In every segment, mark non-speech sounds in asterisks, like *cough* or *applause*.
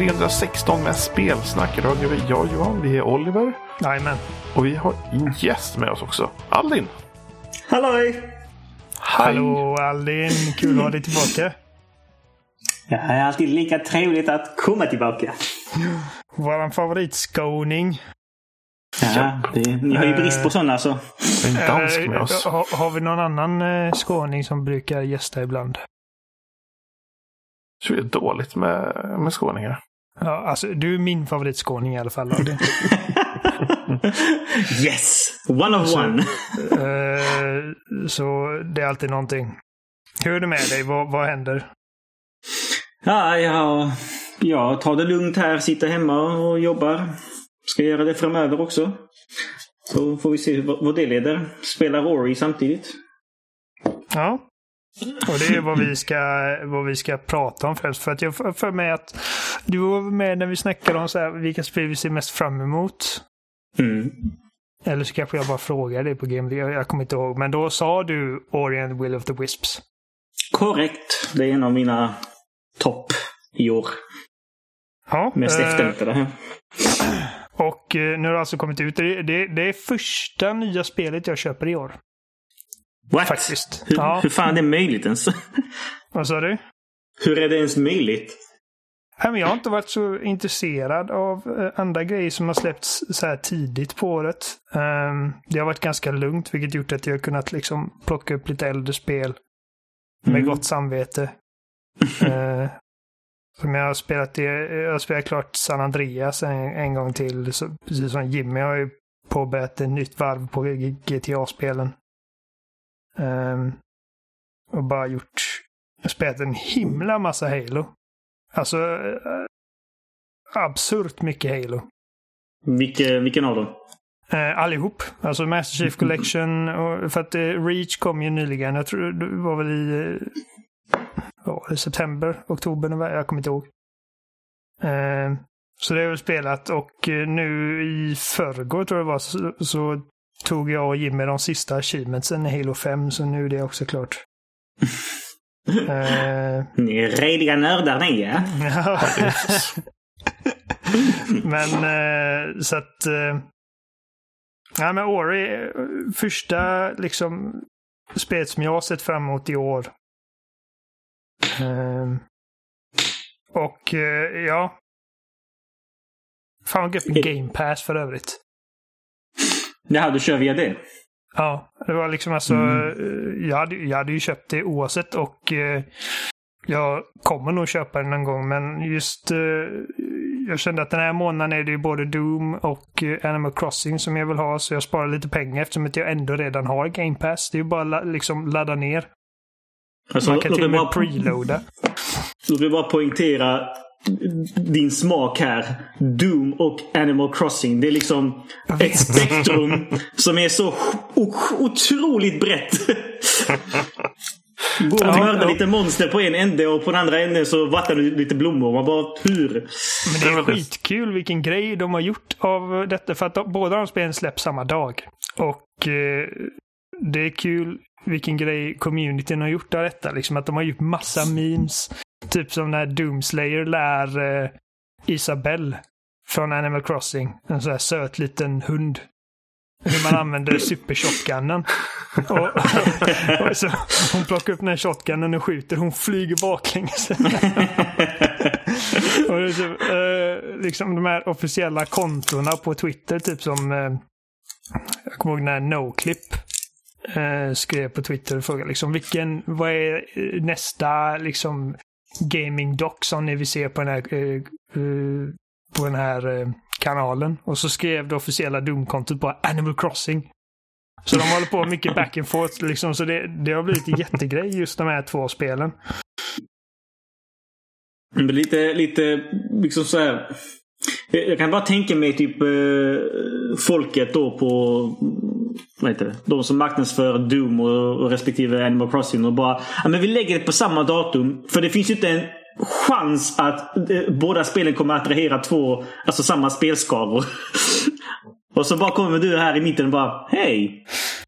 avsnitt 316 med spelsnack. Radio vi, jag och Johan, vi är Oliver. Jajamän. Och vi har en gäst med oss också. Aldin! Halloj! Hej! Hallå Aldin, kul att ha dig tillbaka. Ja, det är alltid lika trevligt att komma tillbaka. Våran favoritskåning. Ja, det, ni har ju brist på sådana så. En dansk med oss. Eh, har, har vi någon annan eh, skåning som brukar gästa ibland? Så det är dåligt med, med skåningar. Ja, alltså, du är min favoritskåning i alla fall. *laughs* Yes! One of one. Eh, så det är alltid någonting. Hur är det med dig? Vad, vad händer? Ja, jag, jag tar det lugnt här, sitter hemma och jobbar. Ska göra det framöver också. Så får vi se vad vad det leder. Spelar Ori samtidigt. Ja. Och det är vad vi ska, vad vi ska prata om främst. För att jag får för mig att du var med när vi snackade om så här, vilka spel vi ser mest fram emot. Mm. Eller så kanske jag bara frågar det på Game jag, jag kommer inte ihåg. Men då sa du Ori and the Will of the Wisps. Korrekt. Det är en av mina topp i år. Ja, Mest eh, efterlängtade. här. Och eh, nu har det alltså kommit ut. Det, det, det är första nya spelet jag köper i år. What? Faktiskt. Hur, Ja. hur fan är det möjligt ens? *laughs* Vad sa du? hur är det ens möjligt? Jag har inte varit så intresserad av eh, andra grejer som har släppts så här tidigt på året. Ehm, det har varit ganska lugnt, vilket gjort att jag har kunnat liksom plocka upp lite äldre spel med Mm. gott samvete. *laughs* Eh, som jag har spelat, det, jag har spelat klart San Andreas en, en gång till. Så, precis som Jimmy har ju påbörjat ett nytt varv på GTA-spelen. Ehm, och bara gjort, spelat en himla massa Halo. Alltså, eh, absurt mycket Halo. Vilke, vilken av dem? Eh, allihop. Alltså Master Chief Collection. Och, för att eh, Reach kom ju nyligen. Jag tror det var väl i det, september, oktober. Jag kommer inte ihåg. Eh, så det har jag spelat och nu i förrgår tror jag det var så, så tog jag och Jimmy de sista achievementsen i Halo 5. Så nu är det också klart. *laughs* Eh, Ni är rediga nördar ni ja. *laughs* Men eh, så att... Eh, ja, men Ori, första liksom spelet som jag har sett fram emot i år. Eh, och eh, ja. Fan vad gött med Game Pass för övrigt. Jaha, du kör via det? Ja, det var liksom alltså, eh, jag, hade, jag hade ju köpt det oavsett och eh, jag kommer nog köpa den någon gång men just eh, jag kände att den här månaden är det ju både Doom och eh, Animal Crossing som jag vill ha så jag sparar lite pengar eftersom att jag ändå redan har Game Pass. Det är ju bara la, liksom ladda ner. Alltså, Man kan till och med bara- preloada. Låt mig bara poängtera din smak här. Doom och Animal Crossing. Det är liksom ett spektrum *laughs* som är så otroligt brett. Går och mördar lite monster på en ände och på den andra änden så vattnar du lite blommor. Man bara hur? Men det är skitkul vilken grej de har gjort av detta. För att de, båda de spelen släpps samma dag. Och eh, det är kul vilken grej communityn har gjort av detta. Liksom att de har gjort massa memes. Typ som när Doomslayer lär eh, Isabelle från Animal Crossing. En sån här söt liten hund. Hur man använder *laughs* supershotgunnen. *laughs* Och, *laughs* och så hon plockar upp den här shotgunnen och skjuter. Hon flyger baklänges. Och är typ, eh, liksom de här officiella kontona på Twitter, typ som eh, jag kommer ihåg när NoClip eh, skrev på Twitter och frågade liksom vilken, vad är nästa liksom gaming doc som ni vill se på den här, eh, eh, på den här eh, kanalen? Och så skrev det officiella Doom-kontot bara Animal Crossing. Så de håller på mycket back and forth liksom, så det, det har blivit en jättegrej just de här två spelen. Lite, lite liksom så här. Jag kan bara tänka mig typ eh, folket då på vad heter det? De som marknadsför Doom och, och respektive Animal Crossing och bara ja, men vi lägger det på samma datum. För det finns ju inte en chans att eh, båda spelen kommer att attrahera två, alltså samma spelskaror. *laughs* och så bara kommer du här i mitten och bara hej!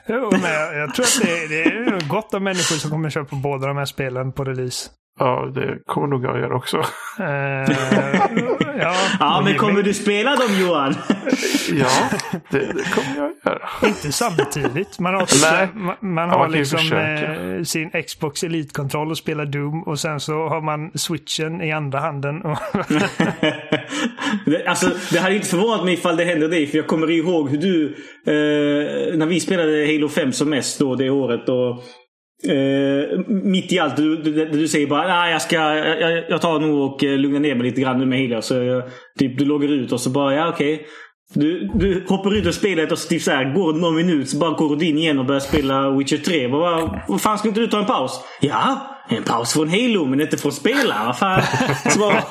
Jo, men jag, jag tror att det, det är gott om människor som kommer köpa båda de här spelen på release. Ja, det kommer nog jag göra också. Ja, Ja, men kommer du spela dem Johan? Ja, det, det kommer jag göra. Inte samtidigt. Man har, man, man har liksom eh, sin Xbox Elite-kontroll och spelar Doom och sen så har man switchen i andra handen. Och *laughs* Det- alltså, det hade inte förvånat mig ifall det hände dig. För jag kommer ihåg hur du, eh, när vi spelade Halo 5 som mest då det året. Och, eh, mitt i allt, du, du, du säger bara nej jag ska, jag, jag tar nog och eh, lugnar ner mig lite grann nu med Halo. Så jag, typ, du loggar ut och så bara, ja okej. Du, du hoppar ut ur spelet och så typ så här, går det någon minut så bara går du in igen och börjar spela Witcher 3. Vad, vad fan ska inte du ta en paus? Ja, en paus från Halo men inte från spela. Vad fan? Så bara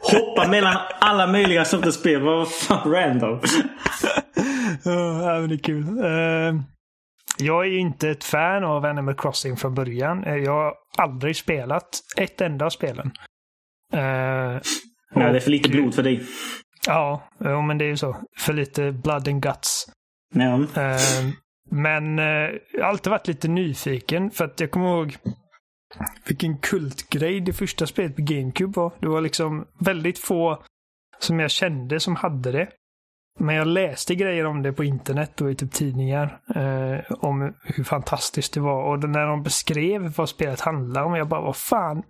hoppa mellan alla möjliga sorters spel. Vad fan random. *laughs* Ja, men det är kul. Uh jag är ju inte ett fan av Animal Crossing från början. Eh, Jag har aldrig spelat ett enda av spelen. Eh, Nej, det är för lite blod för dig. ja, men det är ju så. För lite blood and guts. Ja. Eh, men eh, jag har alltid varit lite nyfiken för att jag kommer ihåg vilken kultgrej det första spelet på GameCube var. Det var liksom väldigt få som jag kände som hade det. Men jag läste grejer om det på internet och i typ tidningar. Eh, om hur fantastiskt det var. Och när de beskrev vad spelet handlade om, jag bara, vad fan.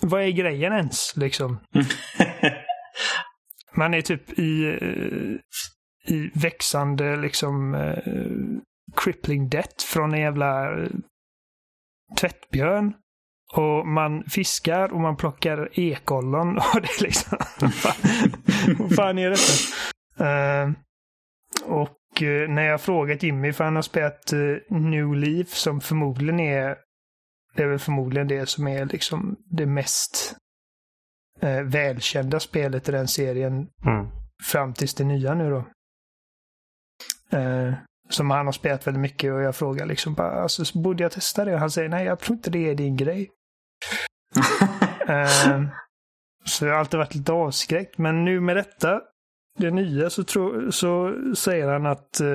Vad är grejen ens? Liksom. *laughs* Man är typ i, eh, i växande liksom eh, crippling debt från en jävla eh, tvättbjörn. Och man fiskar och man plockar ekollon *laughs* och det är liksom... vad fan- Vad fan är detta? Eh, och eh, när jag frågat Jimmy, för han har spelat eh, New Leaf som förmodligen är det är väl förmodligen det som är liksom det mest välkända spelet i den serien Mm. fram tills det nya nu då. Som han har spelat väldigt mycket och jag frågar liksom bara, alltså, så borde jag testa det? Och han säger nej, jag tror inte det är din grej. *laughs* Så jag har alltid varit lite avskräckt. Men nu med detta, det nya, så, tror, så säger han att eh,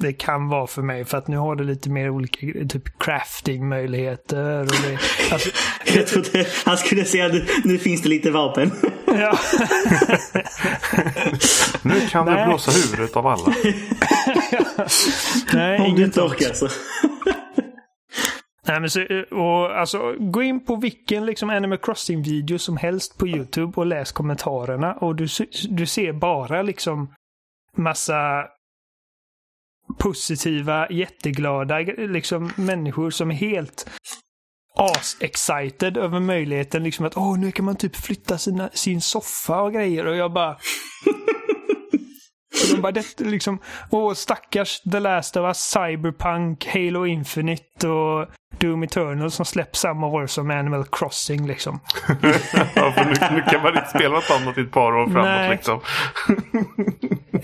det kan vara för mig. För att nu har det lite mer olika typ crafting-möjligheter. Och det, *laughs* alltså, Jag trodde han skulle säga nu, nu finns det lite vapen. ja. *laughs* Nu kan du Nej. blåsa huvudet av alla. *laughs* Nej, Om du inget inte orkar så. Nej, men så, eh, och, alltså, gå in på vilken liksom, Animal Crossing-video som helst på YouTube och läs kommentarerna. Och du, du ser bara liksom massa positiva, jätteglada liksom, människor som är helt as-excited över möjligheten liksom att åh, nu kan man typ flytta sina, sin soffa och grejer. Och jag bara... Och de bara, det, liksom, åh stackars The Last of Us, Cyberpunk, Halo Infinite och Doom Eternal som släpps samma år som Animal Crossing liksom. *laughs* Ja, för nu, nu kan man inte spela något annat i ett par år framåt Nej. liksom.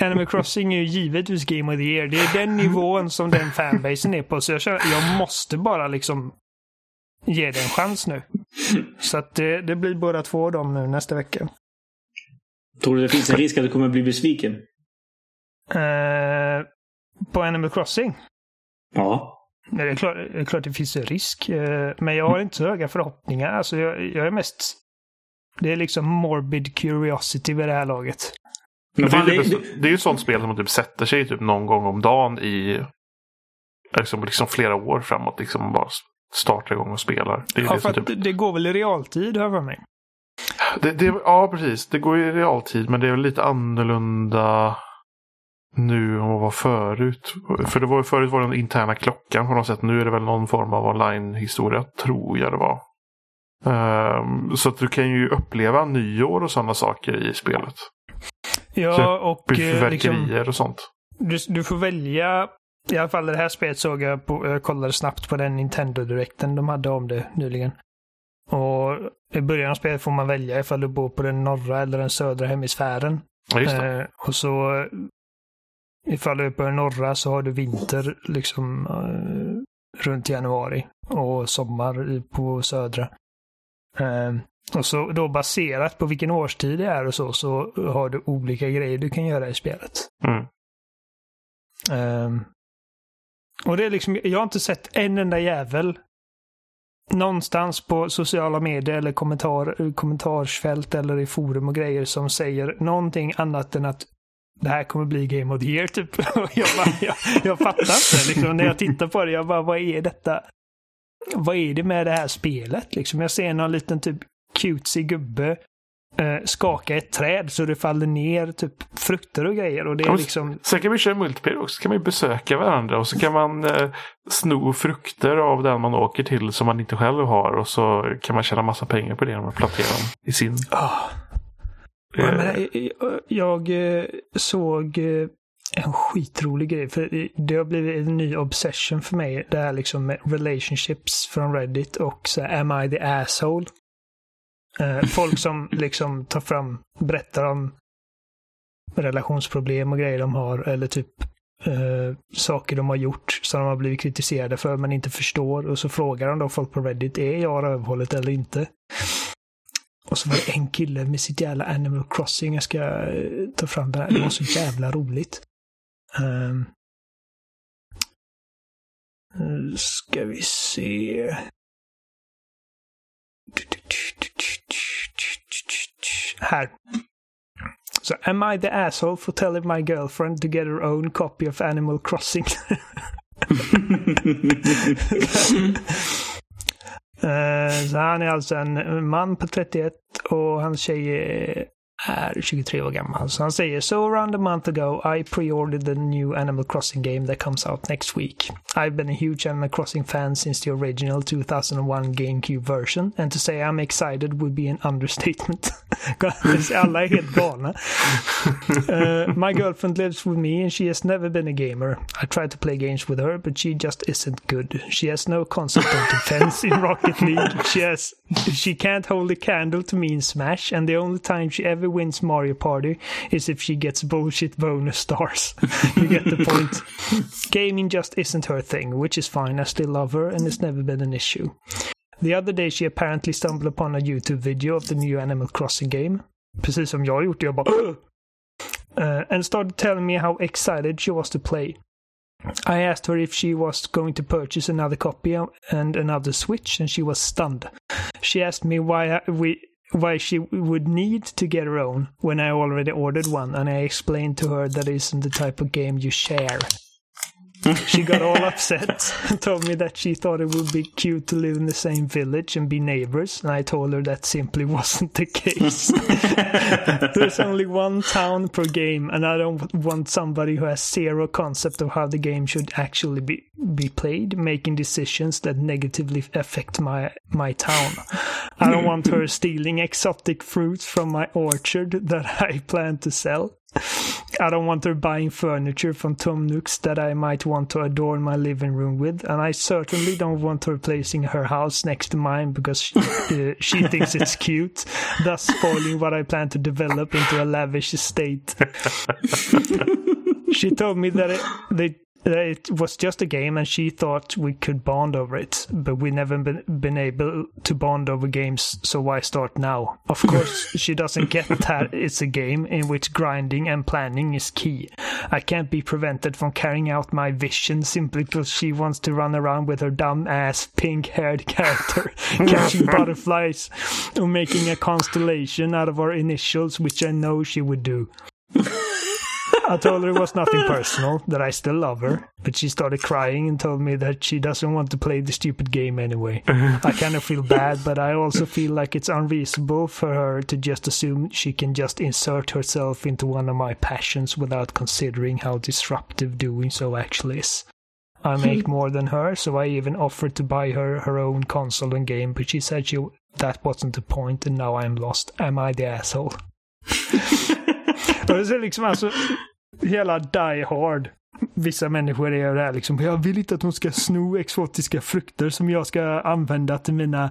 *laughs* Animal Crossing är ju givetvis Game of the Year. Det är den nivån som den fanbasen är på. Så jag känner jag måste bara liksom ge det en chans nu. Så att det, det blir båda två av dem nu nästa vecka. Tror du det finns en risk att du kommer bli besviken? Eh, på Animal Crossing? Ja. Nej, Det är klart det, är klart det finns en risk. eh, Men jag har inte så höga förhoppningar. Alltså jag, jag är mest... Det är liksom morbid curiosity vid det här laget. Men Men det, är det, typ, det, är ju ett sånt spel som man typ sätter sig typ någon gång om dagen i liksom, liksom flera år framåt. Liksom bara startar igång och spelar. Det Ja, det för typ, det, går väl i realtid, har jag för mig. det, det, ja, precis. Det går ju i realtid men det är väl lite annorlunda nu än vad var förut. För det var ju förut var den interna klockan på något sätt. Nu är det väl någon form av online-historia, tror jag det var. Ehm, så att du kan ju uppleva nyår och sådana saker i spelet. Ja, och eh, liksom, Fyrverkerier och sånt. du, du får välja. I alla fall det här spelet såg jag på, jag kollade snabbt på den Nintendo-direkten de hade om det nyligen. Och i början av spelet får man välja ifall du bor på den norra eller den södra hemisfären. Ja, just. Eh, och så ifall du är på den norra så har du vinter liksom eh, runt januari och sommar på södra. Eh, och så då baserat på vilken årstid det är och så, så har du olika grejer du kan göra i spelet. Mm. Eh, och det är liksom, jag har inte sett en enda jävel någonstans på sociala medier eller kommentar, kommentarsfält eller i forum och grejer som säger någonting annat än att det här kommer bli Game of the Year typ. *laughs* jag, bara, jag, jag fattar inte. Liksom, när jag tittar på det, jag bara, vad är detta? Vad är det med det här spelet? Liksom, jag ser någon liten typ cutesy gubbe eh, skaka ett träd så det faller ner typ frukter och grejer. Och det är liksom... Sen kan vi köra multiplayer också. Så kan man besöka varandra och så kan man eh, sno frukter av den man åker till som man inte själv har. Och så kan man tjäna massa pengar på det om man planterar dem i sin. Oh. Ja, men jag, jag såg en skitrolig grej. För det har blivit en ny obsession för mig. Det här liksom med relationships från Reddit och så Am I the asshole? Folk som *laughs* liksom tar fram, berättar om relationsproblem och grejer de har eller typ uh, saker de har gjort som de har blivit kritiserade för men inte förstår. Och så frågar de då folk på Reddit, är jag rövhålet eller inte? Och så var det en kille med sitt jävla Animal Crossing. Jag ska eh, ta fram det här. Det var så jävla roligt. Um, nu ska vi se. Här. So, am I the asshole for telling my girlfriend to get her own copy of Animal Crossing? *laughs* *laughs* Eh, så han är alltså en man på 31 och hans tjej är är 23 år gammal. Så han säger “So around a month ago I pre-ordered the new Animal Crossing game that comes out next week. I've been a huge Animal Crossing fan since the original 2001 GameCube version and to say I'm excited would be an understatement. *laughs* Alla är helt galna. Uh, *laughs* my girlfriend lives with me and she has never been a gamer. I try to play games with her but she just isn't good. She has no concept of defense in Rocket League. She has she can't hold a candle to me in Smash and the only time she ever wins Mario Party is if she gets bullshit bonus stars. *laughs* you get the point. Gaming just isn't her thing, which is fine. I still love her and it's never been an issue. The other day she apparently stumbled upon a YouTube video of the new Animal Crossing game. Precis som jag gjort. Jag bara uh, and started telling me how excited she was to play. I asked her if she was going to purchase another copy and another Switch, and she was stunned. She asked me why we why she would need to get her own when I already ordered one, and I explained to her that isn't the type of game you share. She got all upset and told me that she thought it would be cute to live in the same village and be neighbors, and I told her that simply *laughs* wasn't the case. *laughs* There's only one town per game, and I don't want somebody who has zero concept of how the game should actually be, be played, making decisions that negatively affect my, my town. I don't want her *laughs* stealing exotic fruits from my orchard that I plan to sell. I don't want her buying furniture from Tom Nooks that I might want to adorn my living room with, and I certainly don't want her placing her house next to mine because she, uh, she thinks it's cute, thus spoiling what I plan to develop into a lavish estate. *laughs* she told me that it, they it was just a game and she thought we could bond over it but we never been, been able to bond over games so why start now? Of *laughs* course she doesn't get that it's a game in which grinding and planning is key. I can't be prevented from carrying out my vision simply because she wants to run around with her dumb ass pink haired *laughs* character *laughs* catching butterflies or making a constellation out of our initials which i know she would do I told her it was nothing personal, that I still love her, but she started crying and told me that she doesn't want to play the stupid game anyway. *laughs* I kind of feel bad, but I also feel like it's unreasonable for her to just assume she can just insert herself into one of my passions without considering how disruptive doing so actually is. I *laughs* make more than her, so I even offered to buy her her own console and game, but she said she that wasn't the point and now I'm lost. Am I the asshole? *laughs* Och det är liksom alltså, hela Die Hard. Vissa människor är det här liksom. Jag vill inte att hon ska sno exotiska frukter som jag ska använda till mina,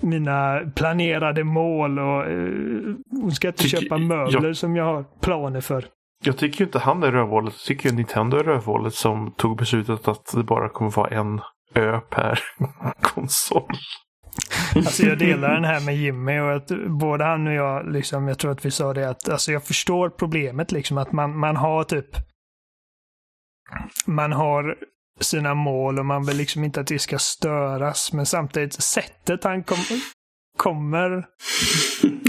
mina planerade mål. Och, uh, hon ska inte Tyck, köpa möbler jag, som jag har planer för. Jag tycker inte han är rövhålet. Jag tycker Nintendo är rövhålet som tog beslutet att det bara kommer vara en ö per *laughs* konsol. Alltså jag delar den här med Jimmy och att både han och jag, liksom, jag tror att vi sa det att alltså jag förstår problemet liksom att man, man har typ man har sina mål och man vill liksom inte att det ska störas. Men samtidigt sättet han kom, kommer,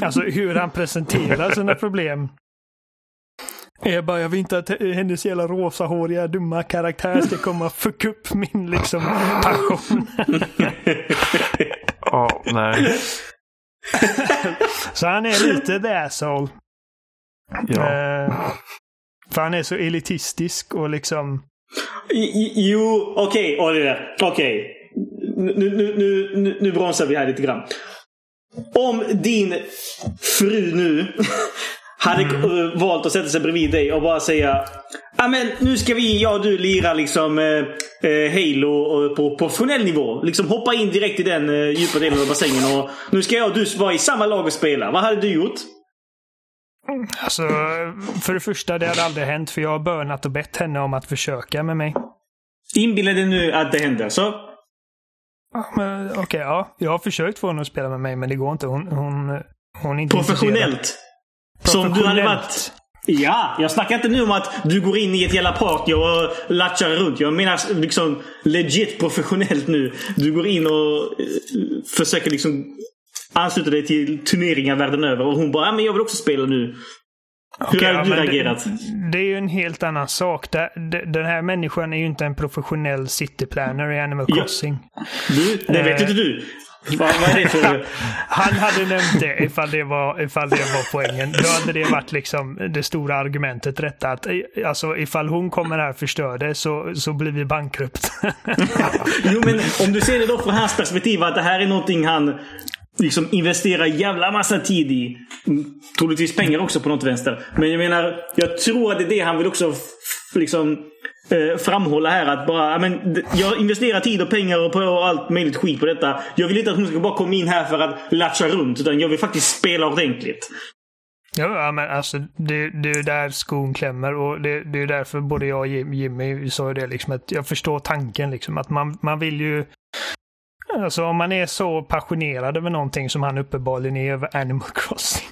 alltså hur han presenterar sina problem. Jag bara, jag vill inte att hennes jävla rosahåriga dumma karaktär ska komma och fucka upp min liksom passion. *laughs* Ja, nej. *laughs* Så han är lite the asshole. Ja. Eh, för han är så elitistisk och liksom... Jo, okej Oliver. Okej. Nu, nu, nu, nu, nu bromsar vi här lite grann. Om din fru nu hade eh, valt att sätta sig bredvid dig och bara säga Ja men nu ska vi, jag och du, lira liksom eh, eh, Halo och- på professionell nivå. Liksom hoppa in direkt i den eh, djupa delen av bassängen och nu ska jag och du vara i samma lag och spela. Vad hade du gjort? Alltså, för det första, det hade aldrig hänt för jag har bönat och bett henne om att försöka med mig. Inbilla dig nu att det händer. Så men Okej, ja. Jag har försökt få henne att spela med mig, men det går inte. Hon, hon, hon är inte professionellt. Som du hade varit... Ja, jag snackar inte nu om att du går in i ett jävla party och latchar runt. Jag menar liksom legit professionellt nu. Du går in och eh, försöker liksom ansluta dig till turneringar världen över. Och hon bara, ja men jag vill också spela nu. Hur Okej, hade ja, du reagerat? Det, det är ju en helt annan sak. Den här människan är ju inte en professionell cityplaner i Animal Ja. Crossing. Du, det vet Eh. inte du. Vad, vad är det för... *laughs* Han hade nämnt det ifall det, var, ifall det var poängen. Då hade det varit liksom det stora argumentet rätta. Att, eh, alltså, ifall hon kommer här och förstör det så, så blir vi bankrupt. *laughs* Jo men om du ser det då från hans perspektiv att det här är någonting han liksom investerar jävla massa tid i. Mm, Troligtvis pengar också på något vänster. Men jag menar, jag tror att det är det han vill också liksom eh, framhålla här. Att bara, men, jag investerar tid och pengar och på allt möjligt skit på detta. Jag vill inte att hon ska bara komma in här för att latcha runt. Utan jag vill faktiskt spela ordentligt. Ja, men alltså det, det är där skon klämmer och det, det är därför både jag och Jim- Jimmy sa det liksom att jag förstår tanken liksom att man, man vill ju Alltså om man är så passionerad över någonting som han uppenbarligen är över Animal Crossing.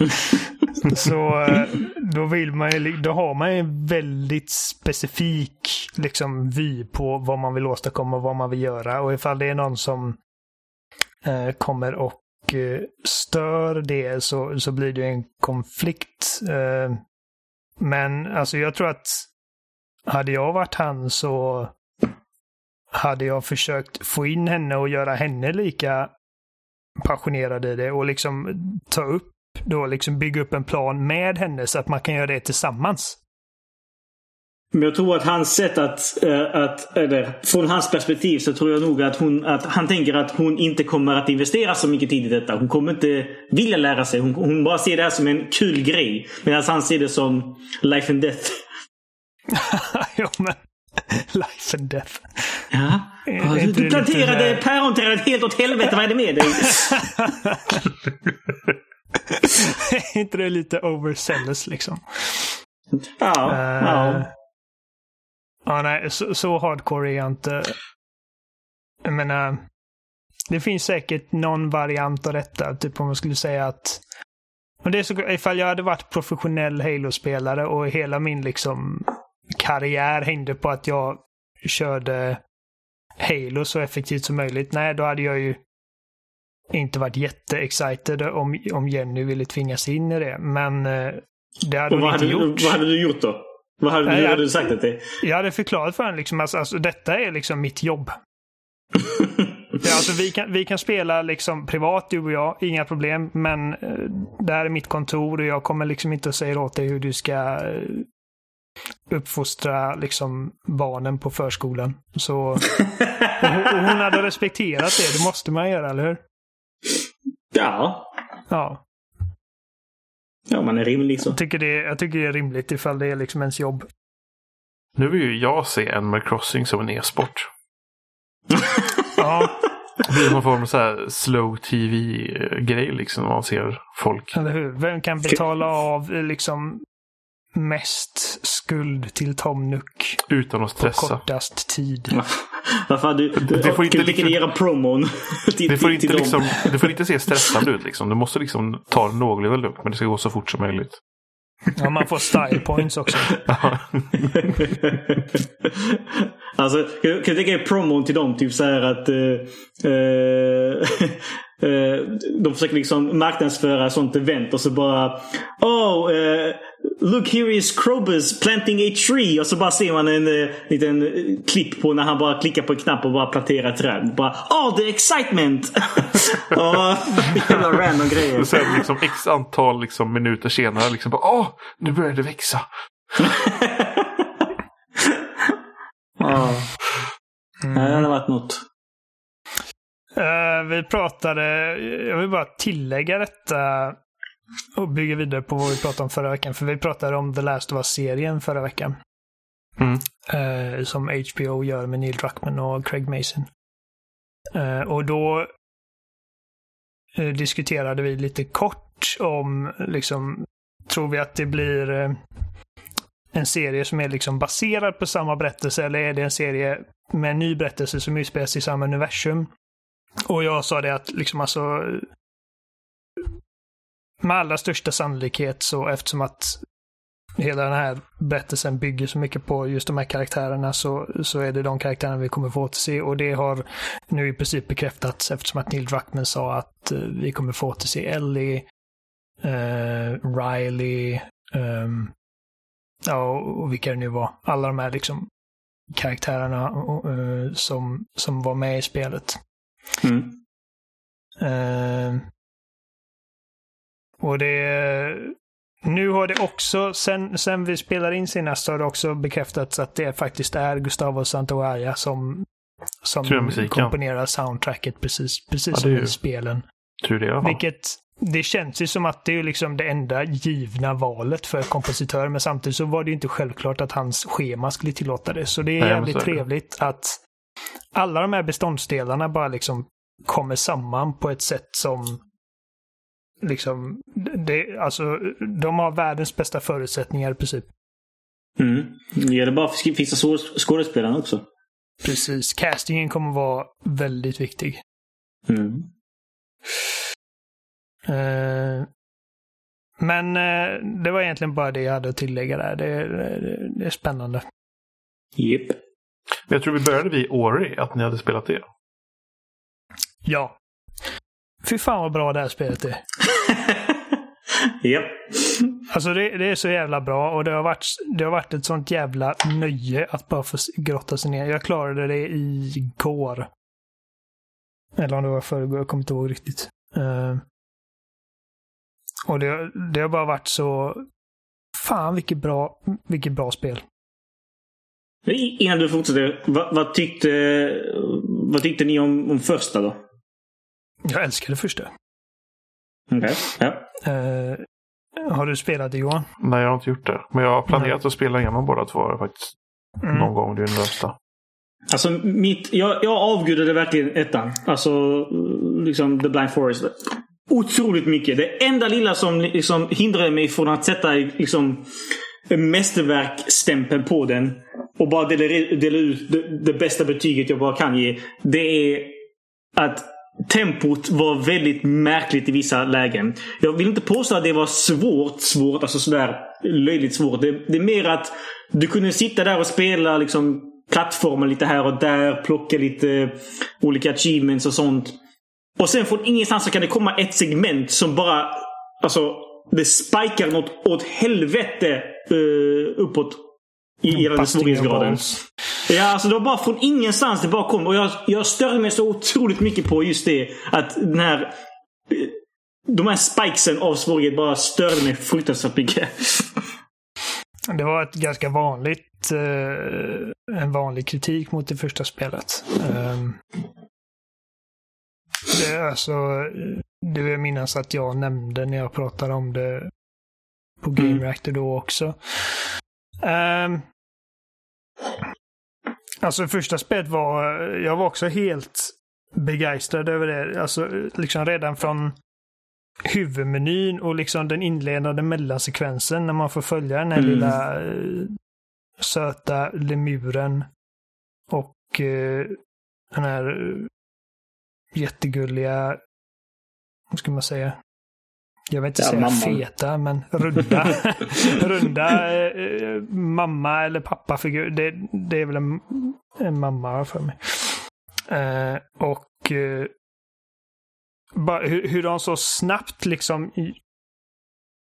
*laughs* så eh, då vill man ju, då har man ju en väldigt specifik liksom vy på vad man vill åstadkomma och vad man vill göra. Och ifall det är någon som eh, kommer och eh, stör det så, så blir det en konflikt. Eh, men alltså jag tror att hade jag varit han så hade jag försökt få in henne och göra henne lika passionerad i det och liksom ta upp då liksom bygga upp en plan med henne så att man kan göra det tillsammans. Men jag tror att hans sätt att, eh, att eller från hans perspektiv så tror jag nog att, hon, att han tänker att hon inte kommer att investera så mycket tid i detta. Hon kommer inte vilja lära sig. Hon, hon bara ser det här som en kul grej. Medan han ser det som life and death. *laughs* jo, men *laughs* life and death. Ja. Är Ja, Du, planterade päronträdet helt åt helvete. Vad är det med dig? *laughs* *laughs* Inte det lite overzealous liksom? Ja. Eh, ja. Ja, nej, så, så hardcore är jag inte. Jag menar, det finns säkert någon variant av detta. Typ om man skulle säga att men det är så, ifall jag hade varit professionell Halo-spelare och hela min liksom karriär hängde på att jag körde Halo så effektivt som möjligt. Nej, då hade jag ju inte varit jätte-excited om, om Jenny ville tvingas in i det. Men eh, det hade Och hon vad, inte hade, gjort. vad hade du gjort då? Vad hade, Nej, du, jag- hade du sagt att det Jag hade förklarat för honom liksom, alltså, alltså, detta är liksom mitt jobb. *laughs* Ja, alltså, vi, kan, vi kan spela liksom privat, du och jag, inga problem. Men eh, det här är mitt kontor och jag kommer liksom inte att säga åt dig hur du ska eh, uppfostra liksom, barnen på förskolan. Så, *laughs* och, hon- och hon hade respekterat det. Det måste man göra, eller hur? Ja. Ja, Ja, man är rimlig så. jag tycker, det, jag tycker det är rimligt ifall det är liksom ens jobb. Nu vill ju jag se Animal Crossing som en e-sport. *laughs* Ja, Det blir någon form av så här slow tv-grej liksom. Man ser folk. eller hur? Vem kan betala av liksom mest skuld till Tom Nook Utan att på stressa. kortast tid? Varför du, du, Det får inte du liksom- göra promon *laughs* till, Det får, till, inte till liksom, det får inte se stressande ut liksom. Du måste liksom ta det någorlunda lugnt. Men det ska gå så fort som möjligt. Ja, man får style points också. *laughs* *laughs* Alltså, jag kan tänka mig promon till dem. Typ så här att uh, uh, de försöker liksom marknadsföra sånt event och så bara Oh, uh, look here is Krobus planting a tree. Och så bara ser man en uh, liten klipp på när han bara klickar på en knapp och bara planterar ett träd. Bara Oh, the excitement! *laughs* och jävla random *laughs* grejer. Och sen liksom x antal liksom, minuter senare liksom bara Åh, nu börjar det växa. *laughs* Ja. Mm. Det hade varit något. Uh, vi pratade, jag vill bara tillägga detta och bygga vidare på vad vi pratade om förra veckan. För vi pratade om The Last of Us-serien förra veckan. Mm. Uh, som HBO gör med Neil Druckmann och Craig Mason. Uh, och då diskuterade vi lite kort om, liksom, tror vi att det blir en serie som är liksom baserad på samma berättelse eller är det en serie med en ny berättelse som utspelas i samma universum? Och jag sa det att liksom alltså med allra största sannolikhet så eftersom att hela den här berättelsen bygger så mycket på just de här karaktärerna så, så är det de karaktärerna vi kommer få återse och det har nu i princip bekräftats eftersom att Neil Druckmann sa att uh, vi kommer få återse Ellie, uh, Riley, um, ja, och vilka det nu var. Alla de här liksom karaktärerna uh, som, som var med i spelet. Mm. Uh, och det... Nu har det också, sen, sen vi spelar in senast, har det också bekräftats att det faktiskt är Gustavo Santaolalla som, som komponerar soundtracket precis, precis ja, som i spelen. Tur det. Vilket det känns ju som att det är liksom det enda givna valet för kompositör, men samtidigt så var det inte självklart att hans schema skulle tillåta det. Så det är Nej, jävligt trevligt att alla de här beståndsdelarna bara liksom kommer samman på ett sätt som liksom, det, alltså, de har världens bästa förutsättningar i princip. Mm. Det gäller bara att fixa skådespelarna också. Precis. Castingen kommer vara väldigt viktig. Mm. Uh, men uh, det var egentligen bara det jag hade att tillägga där. Det, det, det är spännande. Japp. Yep. Jag tror vi började vid Ori, att ni hade spelat det. Ja. Fy fan vad bra det här spelet är. *laughs* Japp. Alltså det, det, är så jävla bra och det har, varit, det har varit ett sånt jävla nöje att bara få grotta sig ner. Jag klarade det igår. Eller om det var förrgår, jag kommer inte ihåg riktigt. Uh, och det, det har bara varit så... Fan vilket bra, vilket bra spel. Innan du fortsätter, vad, vad, tyckte, vad tyckte ni om, om första då? Jag älskade första. Okej, okay. ja. Uh, har du spelat det Johan? Nej, jag har inte gjort det. Men jag har planerat Nej. att spela igenom båda två faktiskt. Mm. Någon gång, det är den värsta. Alltså, mitt, jag, jag avgudade verkligen ettan. Alltså, liksom The Blind Forest. Otroligt mycket. Det enda lilla som liksom hindrade mig från att sätta liksom, mästerverkstämpeln på den och bara dela, dela ut det, det, bästa betyget jag bara kan ge. Det är att tempot var väldigt märkligt i vissa lägen. Jag vill inte påstå att det var svårt, svårt, alltså sådär löjligt svårt. Det, det är mer att du kunde sitta där och spela liksom plattformen lite här och där, plocka lite olika achievements och sånt. Och sen från ingenstans så kan det komma ett segment som bara... Alltså, det spikar något åt helvete uh, uppåt i gällande svårighetsgraden. Ja, alltså det var bara från ingenstans det bara kom. Och jag, jag störde mig så otroligt mycket på just det. Att den här... Eh, de här spikesen av svårighet bara störde mig fruktansvärt mycket. Det var ett ganska vanligt, eh, en vanlig kritik mot det första spelet. Um, det, alltså, det vill jag minnas att jag nämnde när jag pratade om det på Game mm. Reactor då också. Um, alltså första spelet var, jag var också helt begeistrad över det. Alltså liksom redan från huvudmenyn och liksom den inledande mellansekvensen när man får följa den här mm. lilla uh, söta lemuren och uh, den här uh, jättegulliga, vad ska man säga, jag vill inte Ja, säga mamman. feta, men runda. *laughs* runda eh, eh, mamma eller pappafigur. Det, det är väl en, en mamma för mig. Eh, och eh, bara hur, hur de så snabbt liksom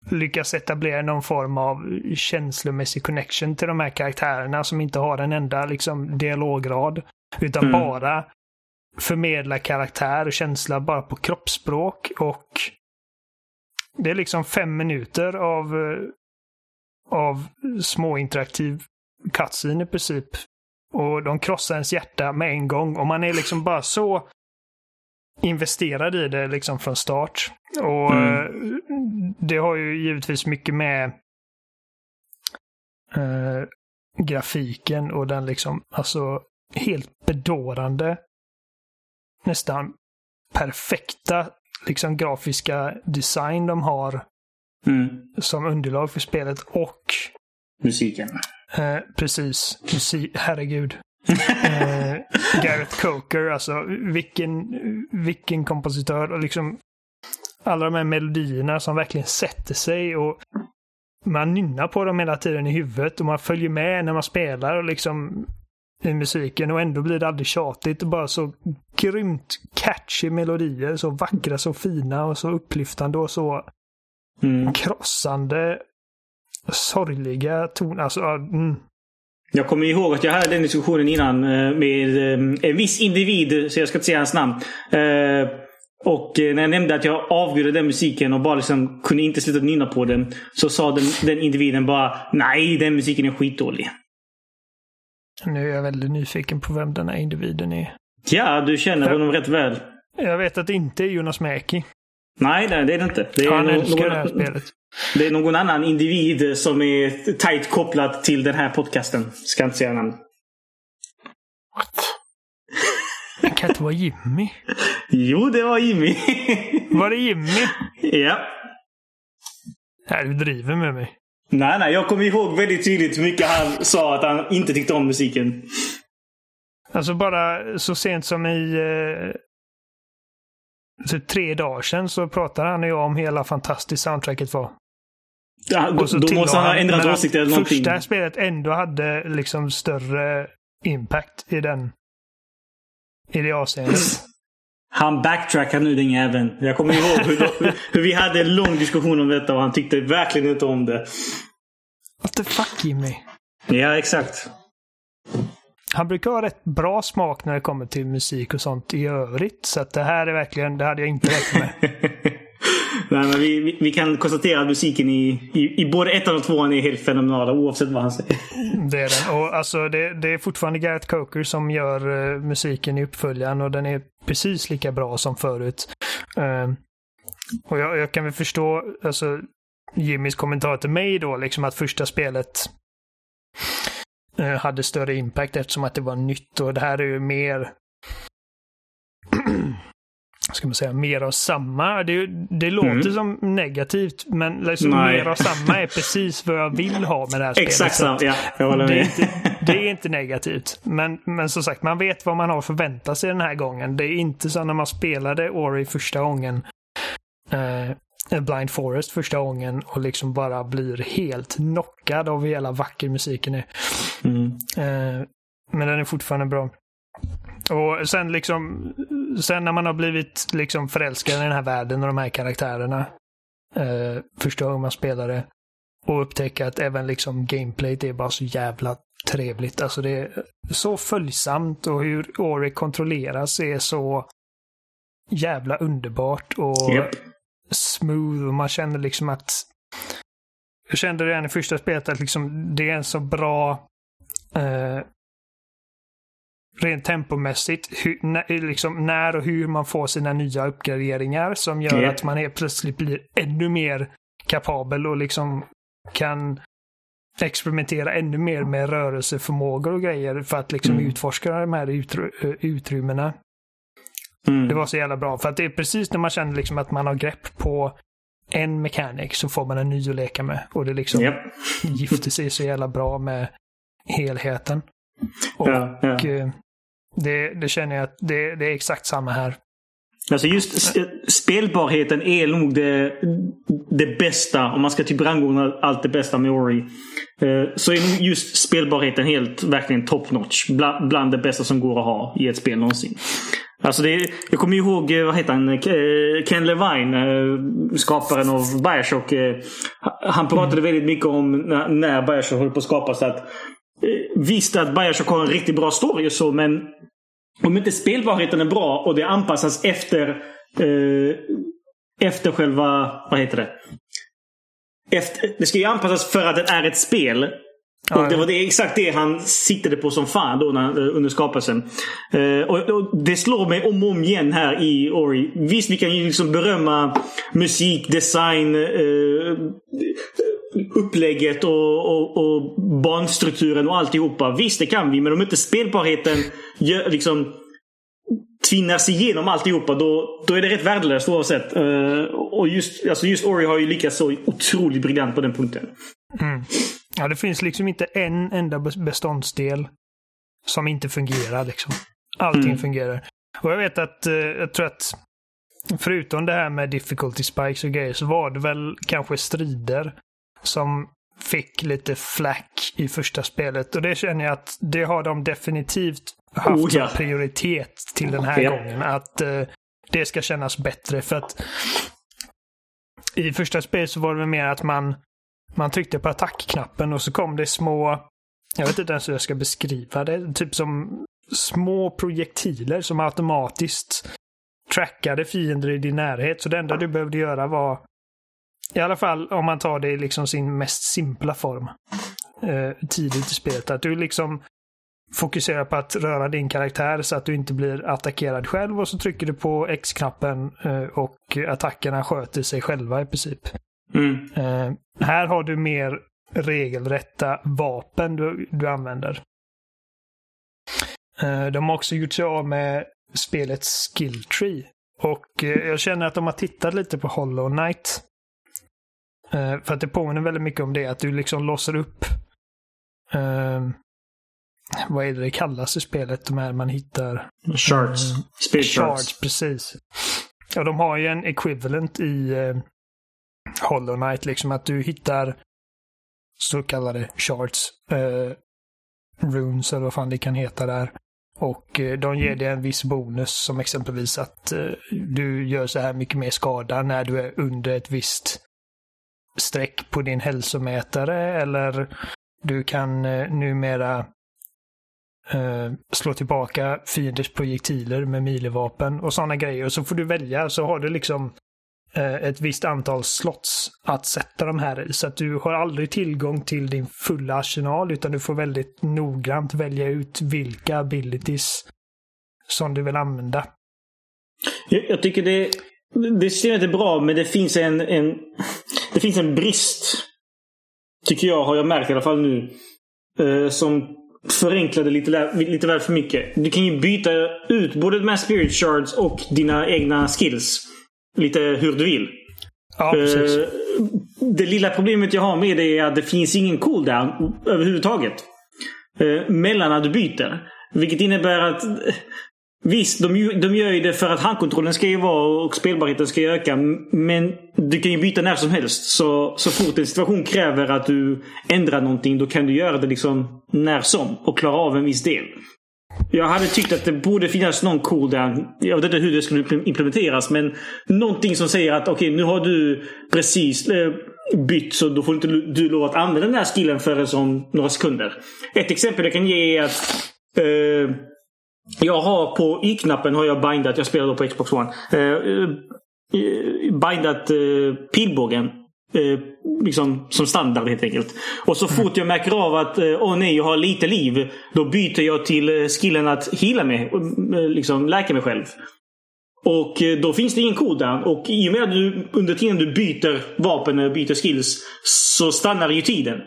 lyckas etablera någon form av känslomässig connection till de här karaktärerna som inte har en enda liksom, dialograd. Utan Mm. bara förmedla karaktär och känsla bara på kroppsspråk och det är liksom fem minuter av, eh, av småinteraktiv cutscene i princip. Och de krossar ens hjärta med en gång och man är liksom bara så investerad i det liksom från start. Och Mm. eh, det har ju givetvis mycket med eh, grafiken och den liksom, alltså helt bedårande, nästan perfekta liksom grafiska design de har Mm. som underlag för spelet och Musiken. eh, precis, musik, herregud. *laughs* eh, Gareth Coker, alltså vilken, vilken kompositör och liksom alla de här melodierna som verkligen sätter sig och man nynnar på dem hela tiden i huvudet och man följer med när man spelar och liksom i musiken och ändå blir det aldrig tjatigt bara så grymt catchy melodier, så vackra, så fina och så upplyftande och så Mm. krossande sorgliga toner. Alltså, mm. Jag kommer ihåg att jag hade den diskussionen innan eh, med eh, en viss individ, så jag ska inte säga hans namn. Eh, Och när jag nämnde att jag avgudade den musiken och bara liksom kunde inte sluta nynna på den. Så sa den, den individen bara Nej, den musiken är skitdålig. Nu är jag väldigt nyfiken på vem den här individen är. Ja, du känner honom rätt väl. Jag vet att det inte är Jonas Mäki. Nej, nej, det är det inte. Det är, Han nå- älskar det här någon, spelet. det är någon annan individ som är tajt kopplad till den här podcasten. Ska inte säga namn. What? Det kan inte vara Jimmy. Jo, det var Jimmy. Var det Jimmy? ja. Nej, du driver med mig. Nej, nej. Jag kommer ihåg väldigt tydligt hur mycket han sa att han inte tyckte om musiken. Alltså bara så sent som i eh, typ tre dagar sedan så pratade han och jag om hela fantastiskt soundtracket var. Ja, då då måste han ha ändrat åsikt eller någonting. Första spelet ändå hade liksom större impact i den i det avseendet. *laughs* Han backtrackar nu den jäveln. Jag kommer ihåg hur, *laughs* hur vi hade en lång diskussion om detta och han tyckte verkligen inte om det. What the fuck Jimmy? Ja, exakt. Han brukar ha rätt bra smak när det kommer till musik och sånt i övrigt. Så det här är verkligen, det hade jag inte räknat med. *laughs* Nej, men vi, vi, vi kan konstatera att musiken i, i, i både ettan och tvåan är helt fenomenala oavsett vad han säger. Det är den. Och alltså det, det är fortfarande Gareth Coker som gör uh, musiken i uppföljaren och den är precis lika bra som förut. Uh, och jag, jag kan väl förstå alltså, Jimmys kommentar till mig då, liksom att första spelet uh, hade större impact eftersom att det var nytt och det här är ju mer *clears throat* ska man säga, mer av samma. Det, det låter Mm. som negativt, men liksom mer av samma är precis vad jag vill ha med det här *laughs* spelet. Exakt Ja, jag håller det, är med. inte, det är inte negativt. Men, men som sagt, man vet vad man har förväntat sig den här gången. Det är inte som när man spelade Ori första gången. Eh, Blind Forest första gången och liksom bara blir helt knockad av hur jävla vacker musiken är. Mm. Eh, men den är fortfarande bra. Och sen liksom, sen när man har blivit liksom förälskad i den här världen och de här karaktärerna. Eh, första gången man spelar det. Och upptäcka att även liksom gameplayet är bara så jävla trevligt. Alltså det är så följsamt och hur Ori kontrolleras är så jävla underbart och Japp. smooth och man känner liksom att jag kände redan i första spelet att liksom det är en så bra eh, rent tempomässigt, hur, när, liksom när och hur man får sina nya uppgraderingar som gör Ja. att man helt plötsligt blir ännu mer kapabel och liksom kan experimentera ännu mer med rörelseförmågor och grejer för att liksom Mm. utforska de här utry- eh, utrymmena. Mm. Det var så jävla bra. För att det är precis när man känner liksom att man har grepp på en mechanic så får man en ny att leka med. Och det liksom Japp. gifter sig så jävla bra med helheten. Och Ja, ja det, det känner jag att det, det är exakt samma här. Alltså just eh, spelbarheten är nog det, det bästa. Om man ska typ rangordna allt det bästa med Ori. Eh, så är nog just spelbarheten helt verkligen top notch. Bland, bland det bästa som går att ha i ett spel någonsin. Alltså det, jag kommer ihåg, eh, vad heter han, Ken Levine, skaparen av Bioshock. Han pratade väldigt mycket om när Bioshock höll på att skapas. Att, visst att Bioshock har en riktigt bra story och så, men om inte spelbarheten är bra och det anpassas efter eh, efter själva, vad heter det? Efter, det ska ju anpassas för att det är ett spel. Och det var det, exakt det han siktade på som fan då när, under skapelsen. Uh, och, och, Det slår mig om och om igen här i Ori. Visst, vi kan ju liksom berömma musik, design, uh, upplägget och, och, och banstrukturen och alltihopa. Visst, det kan vi. Men om inte spelbarheten gör, liksom, tvinnas igenom alltihopa då, då är det rätt värdelöst oavsett. Uh, och just, alltså just Ori har ju lyckats så otroligt briljant på den punkten. Mm. Ja, det finns liksom inte en enda beståndsdel som inte fungerar. Liksom. Allting mm. fungerar. Och jag vet att, uh, jag tror att förutom det här med difficulty spikes och grejer så var det väl kanske strider som fick lite flack i första spelet. Och det känner jag att det har de definitivt haft oh, ja. prioritet till den här ja. gången. Att uh, det ska kännas bättre. För att i första spelet så var det mer att man, man tryckte på attackknappen och så kom det små, jag vet inte ens hur jag ska beskriva det, typ som små projektiler som automatiskt trackade fiender i din närhet. Så det enda du behövde göra var i alla fall om man tar det i liksom sin mest simpla form. Eh, tidigt i spelet. Att du liksom fokuserar på att röra din karaktär så att du inte blir attackerad själv och så trycker du på X-knappen eh, och attackerna sköter sig själva i princip. Mm. Eh, här har du mer regelrätta vapen du, du använder. Eh, de har också gjort sig av med spelets skill tree. Och eh, jag känner att de har tittat lite på Hollow Knight. Uh, för att det påminner väldigt mycket om det, att du liksom låser upp uh, vad är det det kallas i spelet, de här man hittar? Shards. Uh, Speed shards. precis. Ja, de har ju en equivalent i uh, Hollow Knight, liksom att du hittar så kallade shards. Uh, runes eller vad fan det kan heta där. Och de ger dig en viss bonus som exempelvis att du gör så här mycket mer skada när du är under ett visst streck på din hälsomätare eller du kan eh, numera eh, slå tillbaka fienders projektiler med milevapen och sådana grejer. Och så får du välja, så har du liksom eh, ett visst antal slots att sätta de här i. Så att du har aldrig tillgång till din fulla arsenal utan du får väldigt noggrant välja ut vilka abilities som du vill använda. Jag, jag tycker det, det systemet är bra men det finns en, en det finns en brist. Tycker jag, har jag märkt i alla fall nu. Eh, som förenklade lite, lite väl för mycket. Du kan ju byta ut både de här spirit shards och dina egna skills. Lite hur du vill. Ja, precis. Eh, det lilla problemet jag har med det är att det finns ingen cooldown överhuvudtaget. Eh, mellan att du byter. Vilket innebär att Visst, de, de gör ju det för att handkontrollen ska ju vara och spelbarheten ska öka. Men du kan ju byta när som helst. Så, så fort en situation kräver att du ändrar någonting då kan du göra det liksom när som och klara av en viss del. Jag hade tyckt att det borde finnas någon cooldown. Jag vet inte hur det skulle implementeras men någonting som säger att okej okay, nu har du precis eh, bytt så då får inte du lov att använda den här skillen förrän om några sekunder. Ett exempel jag kan ge är att eh, jag har på Y-knappen har jag bindat, jag spelar då på Xbox One, eh, eh, bindat eh, pilbågen. Eh, liksom som standard helt enkelt. Och så fort jag märker av att eh, oh, nej, jag har lite liv. Då byter jag till eh, skillen att hila mig. Eh, liksom läka mig själv. Och då finns det ingen kod där. Och i och med att du under tiden du byter vapen och byter skills så stannar ju tiden.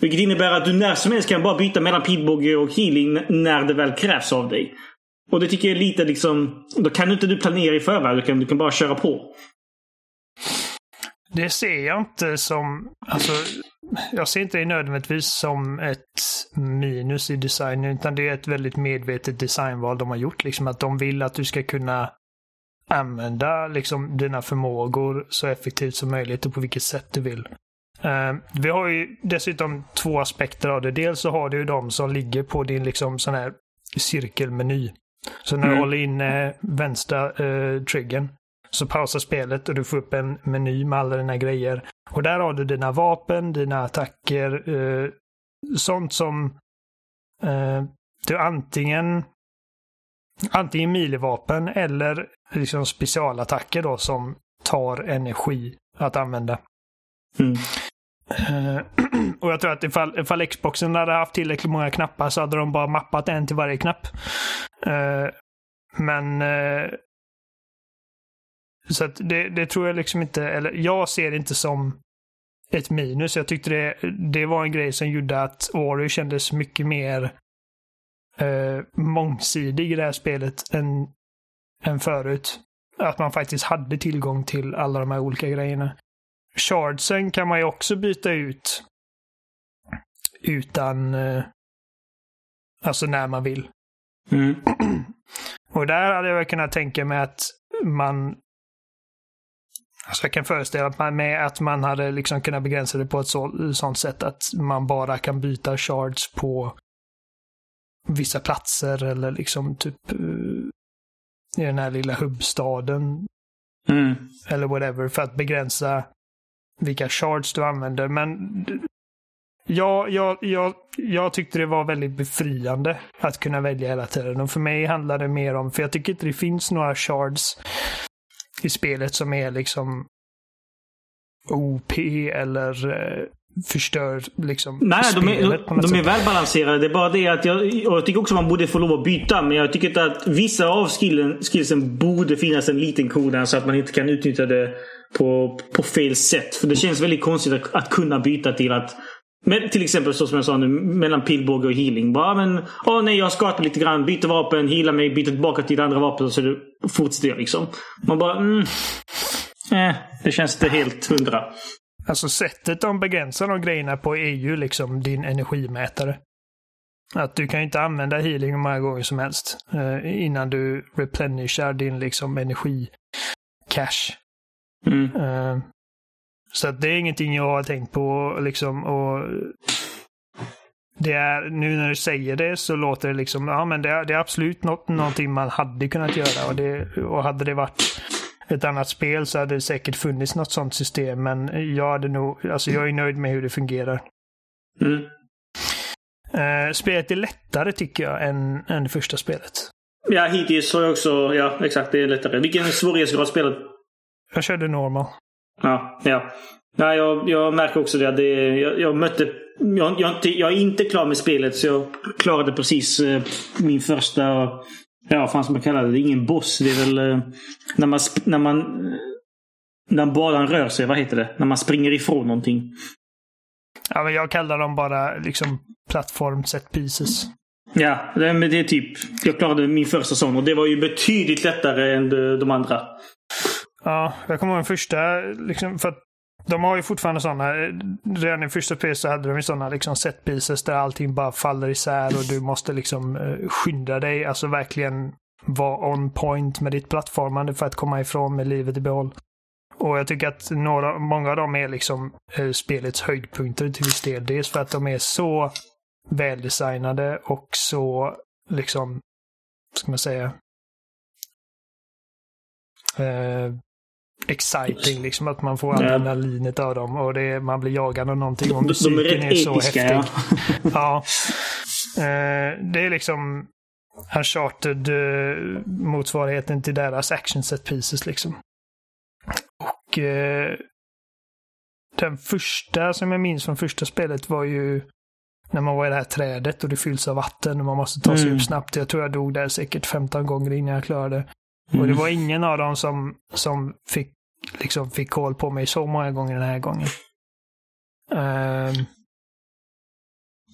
Vilket innebär att du när som helst kan bara byta mellan pilbåge och healing när det väl krävs av dig. Och det tycker jag är lite liksom... Då kan inte du planera i förväg. Du kan, du kan bara köra på. Det ser jag inte som... Alltså, jag ser inte det nödvändigtvis som ett minus i designen, utan det är ett väldigt medvetet designval de har gjort. Liksom att de vill att du ska kunna använda liksom dina förmågor så effektivt som möjligt och på vilket sätt du vill. Uh, vi har ju dessutom två aspekter av det. Dels så har du de som ligger på din liksom sån här cirkelmeny. Så när mm. du håller in uh, vänstra uh, triggern så pausar spelet och du får upp en meny med alla dina grejer. Och där har du dina vapen, dina attacker, uh, sånt som du antingen antingen milivapen eller liksom specialattacker då som tar energi att använda. Mm. Eh, *clears throat* och jag tror att ifall, ifall Xboxen hade haft tillräckligt många knappar så hade de bara mappat en till varje knapp. Eh, men eh, så att det, det, tror jag liksom inte, eller jag ser det inte som ett minus. Jag tyckte det, det var en grej som gjorde att Ori kändes mycket mer eh, mångsidig i det här spelet än, än förut. Att man faktiskt hade tillgång till alla de här olika grejerna. Shardsen kan man ju också byta ut utan... Eh, alltså när man vill. Mm. *clears throat* Och där hade jag kunnat tänka mig att man... Alltså jag kan föreställa mig med att man hade liksom kunnat begränsa det på ett så, sånt sätt att man bara kan byta shards på vissa platser eller liksom typ uh, i den här lilla hubbstaden. Mm. Eller whatever för att begränsa vilka shards du använder. Men ja, jag, jag, jag tyckte det var väldigt befriande att kunna välja hela tiden. Och för mig handlar det mer om, för jag tycker inte det finns några shards i spelet som är liksom OP eller uh, förstör liksom Nej, de är, de, de är välbalanserade. Det är bara det att jag, och jag tycker också man borde få lov att byta. Men jag tycker att vissa av skillen, skillsen borde finnas en liten koda så att man inte kan utnyttja det på, på fel sätt. För det känns väldigt konstigt att, att kunna byta till att men till exempel så som jag sa nu, mellan pilbåge och healing. Bara men, åh nej jag skadar lite grann, byter vapen, healar mig, byter tillbaka till det andra vapnet så det fortsätter jag liksom. Man bara, mm, eh, det känns inte helt hundra. Alltså sättet de begränsar de grejerna på är ju liksom din energimätare. Att du kan inte använda healing hur många gånger som helst eh, innan du replenishar din liksom energi-cash. Mm. Eh, så det är ingenting jag har tänkt på liksom och det är, nu när du säger det så låter det liksom, ja men det är, det är absolut något, någonting man hade kunnat göra och, det, och hade det varit ett annat spel så hade det säkert funnits något sånt system. Men jag hade nog, alltså jag är nöjd med hur det fungerar. Mm. Uh, spelet är lättare tycker jag än, än det första spelet. Ja, hittills har jag också, ja exakt, det är lättare. Vilken svårighetsgrad spelet? Jag körde normal. Ja, ja. ja jag, jag märker också det. det jag, jag mötte jag, jag, jag, är inte klar med spelet så jag klarade precis eh, min första Ja, vad fan ska man kalla det? Det är ingen boss. Det är väl eh, när man... När man när banan rör sig, vad heter det? När man springer ifrån någonting. Ja, men jag kallar dem bara liksom plattform set pieces. Ja, det, men det är typ... Jag klarade min första sån och det var ju betydligt lättare än de, de andra. Ja, jag kommer ihåg den första. Liksom, för att de har ju fortfarande sådana. Eh, redan i första spelet så hade de ju sådana liksom set pieces där allting bara faller isär och du måste liksom uh, skynda dig. Alltså verkligen vara on point med ditt plattformande för att komma ifrån med livet i behåll. Och jag tycker att några, många av dem är liksom uh, spelets höjdpunkter till viss del. Dels för att de är så väldesignade och så liksom, ska man säga, uh, exciting, liksom att man får adrenalinet av dem och det, man blir jagad av någonting och musiken de är, är så episka, häftig. Ja. *laughs* ja. Uh, det är liksom Uncharted uh, motsvarigheten till deras action set pieces liksom. Och uh, den första som jag minns från första spelet var ju när man var i det här trädet och det fylls av vatten och man måste ta sig mm. upp snabbt. Jag tror jag dog där säkert 15 gånger innan jag klarade. Mm. Och det var ingen av dem som, som fick liksom fick koll på mig så många gånger den här gången. Uh,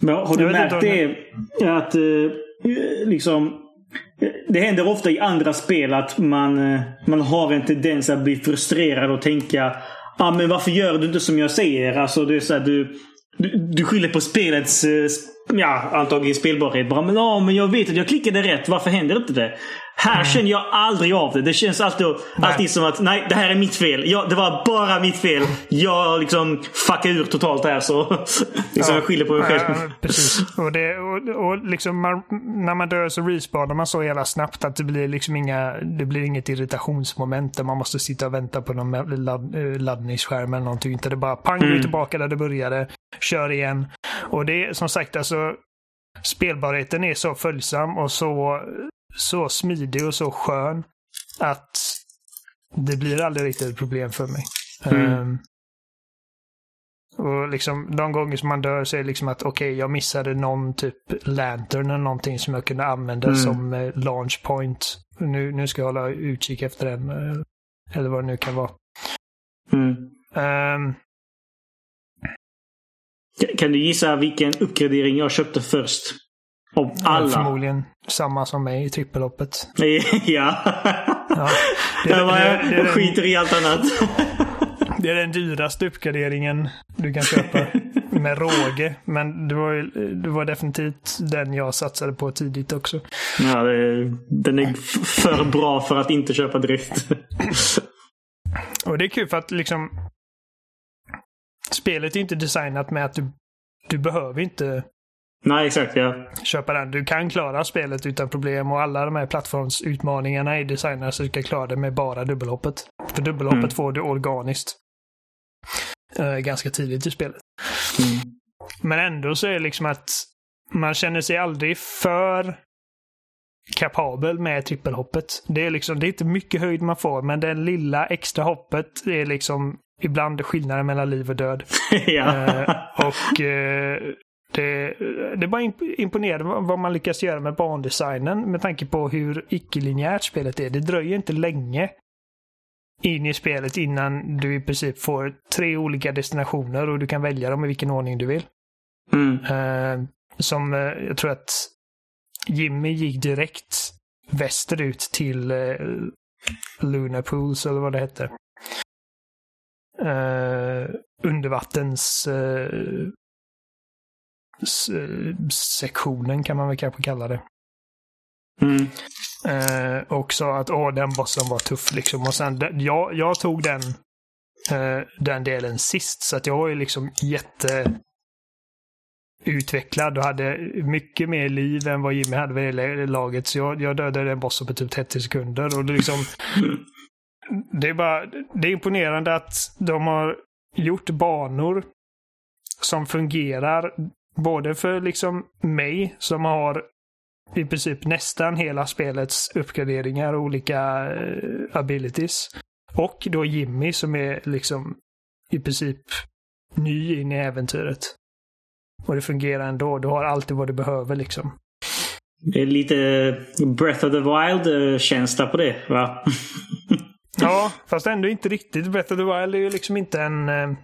Men har du märkt det? Att uh, liksom det händer ofta i andra spel att man, uh, man har en tendens att bli frustrerad och tänka ah, men varför gör du inte som jag säger? Alltså, det är så här, du, du, du skyller på spelets uh, ja, antagligen spelbarhet. Bara, men, ah, men jag vet att jag klickade rätt. Varför händer inte det? Här mm. känner jag aldrig av det. Det känns alltid, alltid som att nej, det här är mitt fel. Jag, det var bara mitt fel. Jag liksom fuckade ur totalt här så *laughs* liksom ja. jag skyller på mig själv. Ja, precis. Och, det, och, och liksom man, när man dör så respawnar man så jävla snabbt att det blir liksom inga, det blir inget irritationsmoment där man måste sitta och vänta på någon ladd, eh, laddningsskärm eller någonting. Inte det bara pang, mm. tillbaka där det började, kör igen. Och det är som sagt alltså spelbarheten är så följsam och så, så smidig och så skön att det blir aldrig riktigt ett problem för mig. Mm. Um, och liksom de gånger som man dör så är det liksom att okej, okay, jag missade någon typ lantern eller någonting som jag kunde använda mm. som eh, launch point. Nu, nu ska jag hålla utkik efter den. Eh, eller vad det nu kan vara. Mm. Um, kan du gissa vilken uppgradering jag köpte först? Av alla? Förmodligen samma som mig i trippelhoppet. *laughs* ja. ja. *laughs* Det, bara, det, skiter i allt annat. *laughs* det är den dyraste uppgraderingen du kan köpa. med råge. Men det var, det var definitivt den jag satsade på tidigt också. Ja, det, den är för bra för att inte köpa direkt. Och det är kul för att liksom spelet är inte designat med att du, du behöver inte Nej, exakt. Ja. Köpa den. Du kan klara spelet utan problem och alla de här plattformsutmaningarna är designade så du kan klara det med bara dubbelhoppet. För dubbelhoppet mm. får du organiskt. Uh, ganska tidigt i spelet. Mm. Men ändå så är det liksom att man känner sig aldrig för kapabel med trippelhoppet. Det är liksom, det är inte mycket höjd man får, men det lilla extra hoppet är liksom ibland skillnaden mellan liv och död. *laughs* ja. uh, och uh, det, det är bara imponerande vad man lyckas göra med bandesignen med tanke på hur icke-linjärt spelet är. Det dröjer inte länge in i spelet innan du i princip får tre olika destinationer och du kan välja dem i vilken ordning du vill. Mm. Uh, som uh, jag tror att Jimmy gick direkt västerut till uh, Luna Pools eller vad det heter. Uh, undervattens uh, sektionen kan man väl kanske kalla det. Mm. Eh, och sa att åh, den bossen var tuff liksom. Och sen, jag, jag tog den, eh, den delen sist, så att jag var ju liksom jätte utvecklad och hade mycket mer liv än vad Jimmy hade vid det laget. Så jag, jag dödade den bossen på typ 30 sekunder. Och det, liksom, det, är bara, det är imponerande att de har gjort banor som fungerar Både för liksom mig som har i princip nästan hela spelets uppgraderingar och olika uh, abilities. Och då Jimmy som är liksom i princip ny in i äventyret. Och det fungerar ändå. Du har alltid vad du behöver liksom. Det är lite Breath of the Wild-känsla på det, va? *laughs* ja, fast ändå inte riktigt. Breath of the Wild är ju liksom inte en... Uh,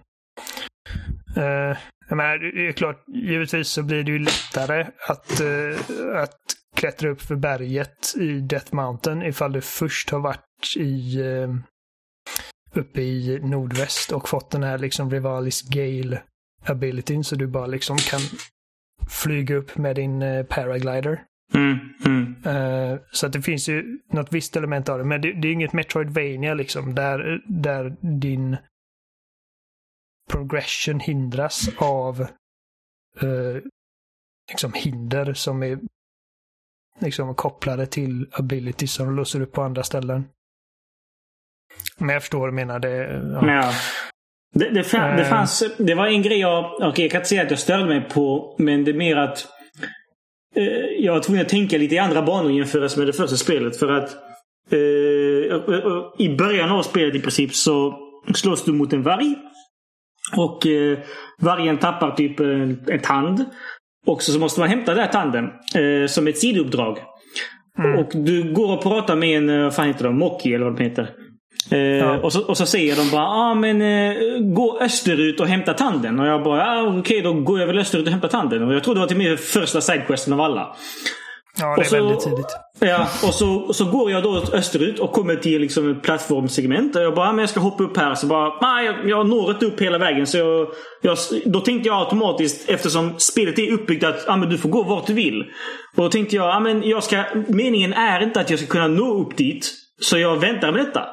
jag menar, det är klart, givetvis så blir det ju lättare att, uh, att klättra upp för berget i Death Mountain ifall du först har varit i uh, uppe i nordväst och fått den här liksom Rivalis Gale abilityn så du bara liksom kan flyga upp med din uh, paraglider. Mm, mm. Uh, så att det finns ju något visst element av det. Men det, det är inget Metroidvania liksom där, där din progression hindras av eh, liksom hinder som är liksom kopplade till abilities som låser upp på andra ställen. Men jag förstår vad du menar. Det, ja. ja. Det, det, fann, det, eh. fanns, det var en grej jag... Okay, jag kan inte säga att jag störde mig på, men det är mer att eh, jag var tvungen att tänka lite i andra banor jämfört med det första spelet. För att eh, i början av spelet i princip så slåss du mot en varg. Och eh, vargen tappar typ en, en tand. Och så måste man hämta den här tanden eh, som ett sidouppdrag. Mm. Och du går och pratar med en, eh, vad fan heter de, Mocky eller vad de heter. Eh, ja. och, så, och så säger de bara ah, men eh, gå österut och hämta tanden. Och jag bara ah, okej okay, då går jag väl österut och hämtar tanden. Och jag tror det var till och med första sidequesten av alla. Ja, det är så- väldigt tidigt. Ja, och så, så går jag då österut och kommer till liksom ett plattformssegment. Och jag bara, "Ah, men jag ska hoppa upp här. Så bara, nej jag, jag når inte upp hela vägen. Så jag, jag, då tänkte jag automatiskt, eftersom spelet är uppbyggt att ah, men du får gå vart du vill. Och då tänkte jag, ah, men jag ska, meningen är inte att jag ska kunna nå upp dit. Så jag väntar med detta.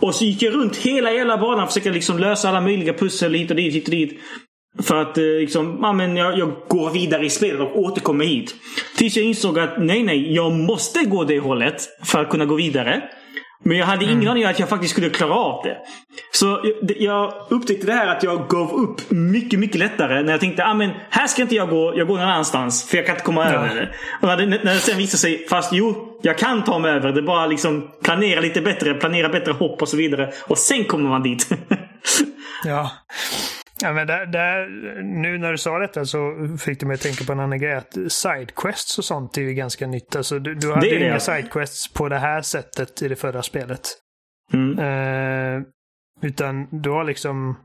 Och så gick jag runt hela hela banan och försökte liksom lösa alla möjliga pussel hit och dit, hit och dit. För att eh, liksom, ja, men jag, jag går vidare i spelet och återkommer hit. Tills jag insåg att nej, nej, jag måste gå det hållet för att kunna gå vidare. Men jag hade ingen aning om att jag faktiskt skulle klara av det. Så jag, upptäckte det här att jag gav upp mycket, mycket lättare när jag tänkte ah, men här ska inte jag gå, jag går någon annanstans. För jag kan inte komma över det. Och när det, när det sen visade sig, fast jo, jag kan ta mig över. Det är bara liksom planera lite bättre, planera bättre hopp och så vidare. Och sen kommer man dit. *laughs* Ja. Ja, men där, där, nu när du sa detta så fick du mig att tänka på en annan grej. Att sidequests och sånt är ju ganska nytt. Alltså, du, du hade det, inga sidequests på det här sättet i det förra spelet. Mm. Eh, utan du har liksom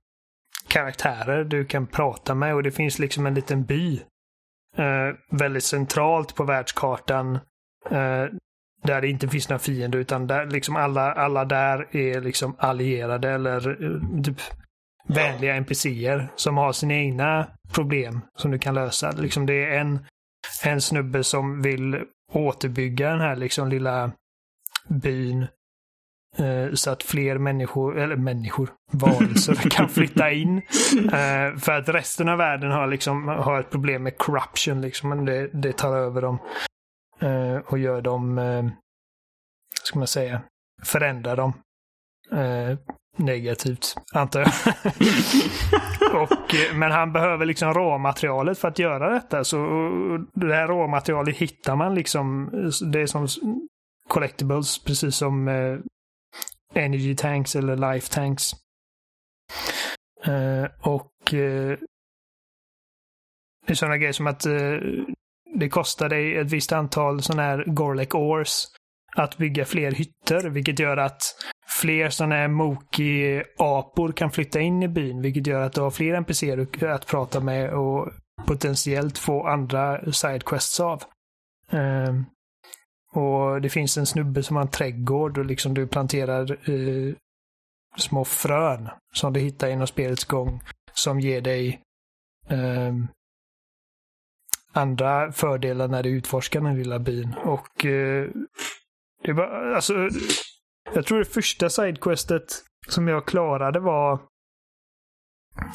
karaktärer du kan prata med och det finns liksom en liten by. Eh, väldigt centralt på världskartan. Eh, där det inte finns några fiender utan där liksom alla, alla där är liksom allierade eller eh, typ vänliga NPCer som har sina egna problem som du kan lösa. Liksom det är en, en snubbe som vill återbygga den här liksom lilla byn eh, så att fler människor, eller människor, varelser *laughs* kan flytta in. Eh, för att resten av världen har liksom har ett problem med corruption liksom. Det, det tar över dem. Eh, och gör dem, eh, ska man säga, förändrar dem. Negativt, antar jag. *laughs* och, eh, men han behöver liksom råmaterialet för att göra detta. Så det här råmaterialet hittar man liksom. Det är som collectibles, precis som eh, energy tanks eller life tanks. Eh, och eh, det är sådana grejer som att eh, det kostar dig ett visst antal sådana här Gorlek ores att bygga fler hytter, vilket gör att fler sådana här Moki-apor kan flytta in i byn, vilket gör att du har fler NPCer att prata med och potentiellt få andra sidequests av. Um, och det finns en snubbe som har en trädgård och liksom du planterar uh, små frön som du hittar genom spelets gång som ger dig um, andra fördelar när du utforskar den lilla byn. Och uh, det var alltså jag tror det första sidequestet som jag klarade var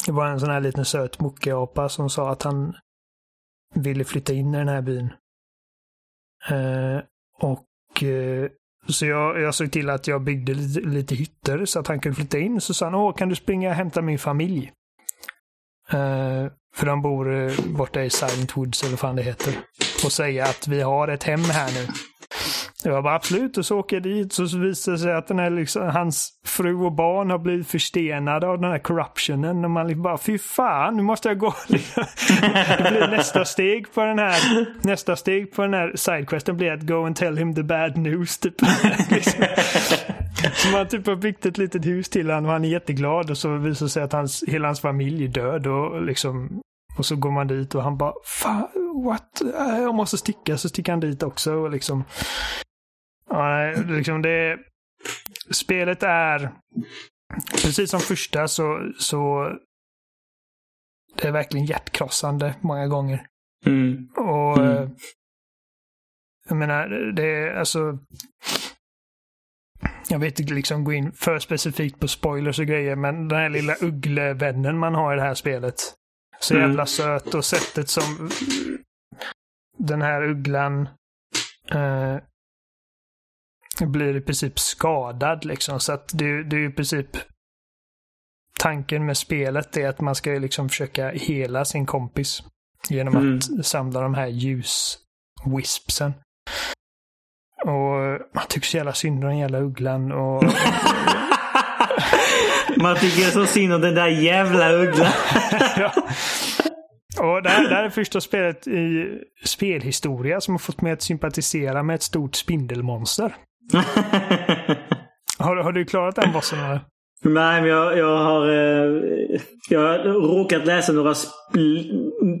det var en sån här liten söt mockeapa som sa att han ville flytta in i den här byn. Eh, och eh, så jag, jag såg till att jag byggde lite, lite hytter så att han kunde flytta in. Så sa han, åh, kan du springa och hämta min familj? Eh, för de bor eh, borta i Silent Woods eller vad fan det heter. Och säga att vi har ett hem här nu. Jag bara absolut, och så åker jag dit så visar det sig att den här liksom, hans fru och barn har blivit förstenade av den här corruptionen. Och man liksom bara, fy fan, nu måste jag gå. *laughs* det blir nästa steg på den här, nästa steg på den här sidequesten blir att go and tell him the bad news. Typ. liksom. Så man typ har byggt ett litet hus till honom och han är jätteglad och så visar det sig att hans, hela hans familj är död och liksom och så går man dit och han bara Fan, what? Äh, Jag måste sticka. Så sticker han dit också och liksom Ja, liksom det... Spelet är... Precis som första så, så... Det är verkligen hjärtkrossande många gånger. Mm. Och... Mm. eh, Jag menar, det är alltså... Jag vet inte liksom gå in för specifikt på spoilers och grejer, men den här lilla ugglevännen man har i det här spelet. Så Mm. jävla söt och sättet som den här ugglan eh, blir i princip skadad liksom. Så att det, det är i princip tanken med spelet är att man ska ju liksom försöka hela sin kompis genom Mm. att samla de här ljuswispsen. Och man tycker så jävla synd om den jävla ugglan och *laughs* Man tycker så synd om den där jävla ugglan. *laughs* ja. Och det här, det här är första spelet i spelhistoria som har fått mig att sympatisera med ett stort spindelmonster. *laughs* Har, har du klarat den bossen? Eller? Nej, men jag, jag har... Eh, jag har råkat läsa några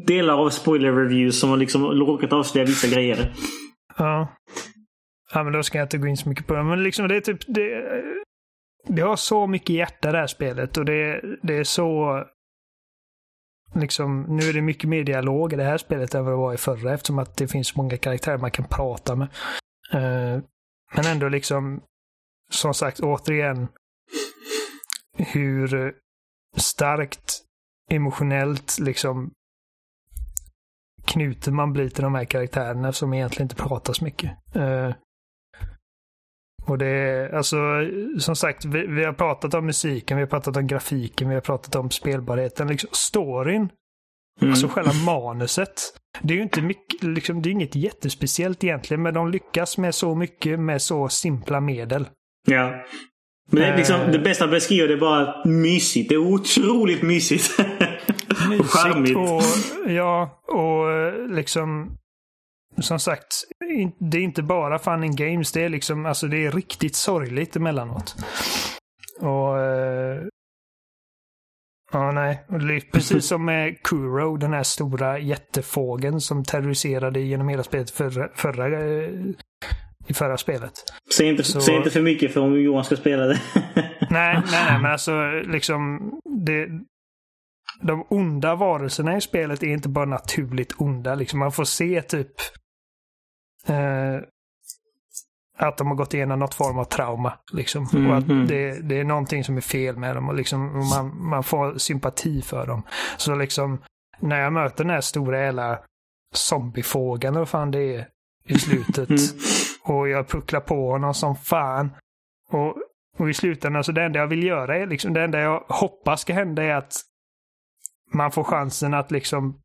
delar av spoiler reviews som har liksom råkat avslöja vissa grejer. Ja. Ja, men då ska jag inte gå in så mycket på det. Men liksom det är typ... Det, det har så mycket hjärta det här spelet och det, det är så... Liksom, nu är det mycket mer dialog i det här spelet än vad det var i förra eftersom att det finns många karaktärer man kan prata med. Uh, men ändå liksom, som sagt, återigen, hur starkt emotionellt liksom knuten man blir till de här karaktärerna som egentligen inte pratar så mycket. Uh, och det är alltså, som sagt, vi, vi, har pratat om musiken, vi har pratat om grafiken, vi har pratat om spelbarheten. Liksom, storyn, mm. alltså själva manuset. Det är ju inte mycket, liksom, det är inget jättespeciellt egentligen, men de lyckas med så mycket med så simpla medel. Ja. Men det, är liksom, det bästa beskriver det är bara mysigt. Det är otroligt mysigt. *laughs* mysigt och charmigt. Och, ja, och liksom som sagt, det är inte bara fun and games. Det är liksom, alltså det är riktigt sorgligt emellanåt. Och... Eh, ja, nej. *laughs* Precis som med Kuro, den här stora jättefågeln som terroriserade genom hela spelet förra, förra, eh, i förra spelet. Säg inte, Så... inte för mycket för om Johan ska spela det. *laughs* nej, nej, nej, men alltså liksom... Det, de onda varelserna i spelet är inte bara naturligt onda. Liksom man får se typ eh, att de har gått igenom något form av trauma. Liksom. Mm, och att mm. det, det, är någonting som är fel med dem och liksom, man, man får sympati för dem. Så liksom, när jag möter den här stora jävla zombiefågeln, vad fan det är, i slutet. *laughs* Mm. Och jag pucklar på honom som fan. Och, och i slutändan, så det enda jag vill göra är liksom, det enda jag hoppas ska hända är att man får chansen att liksom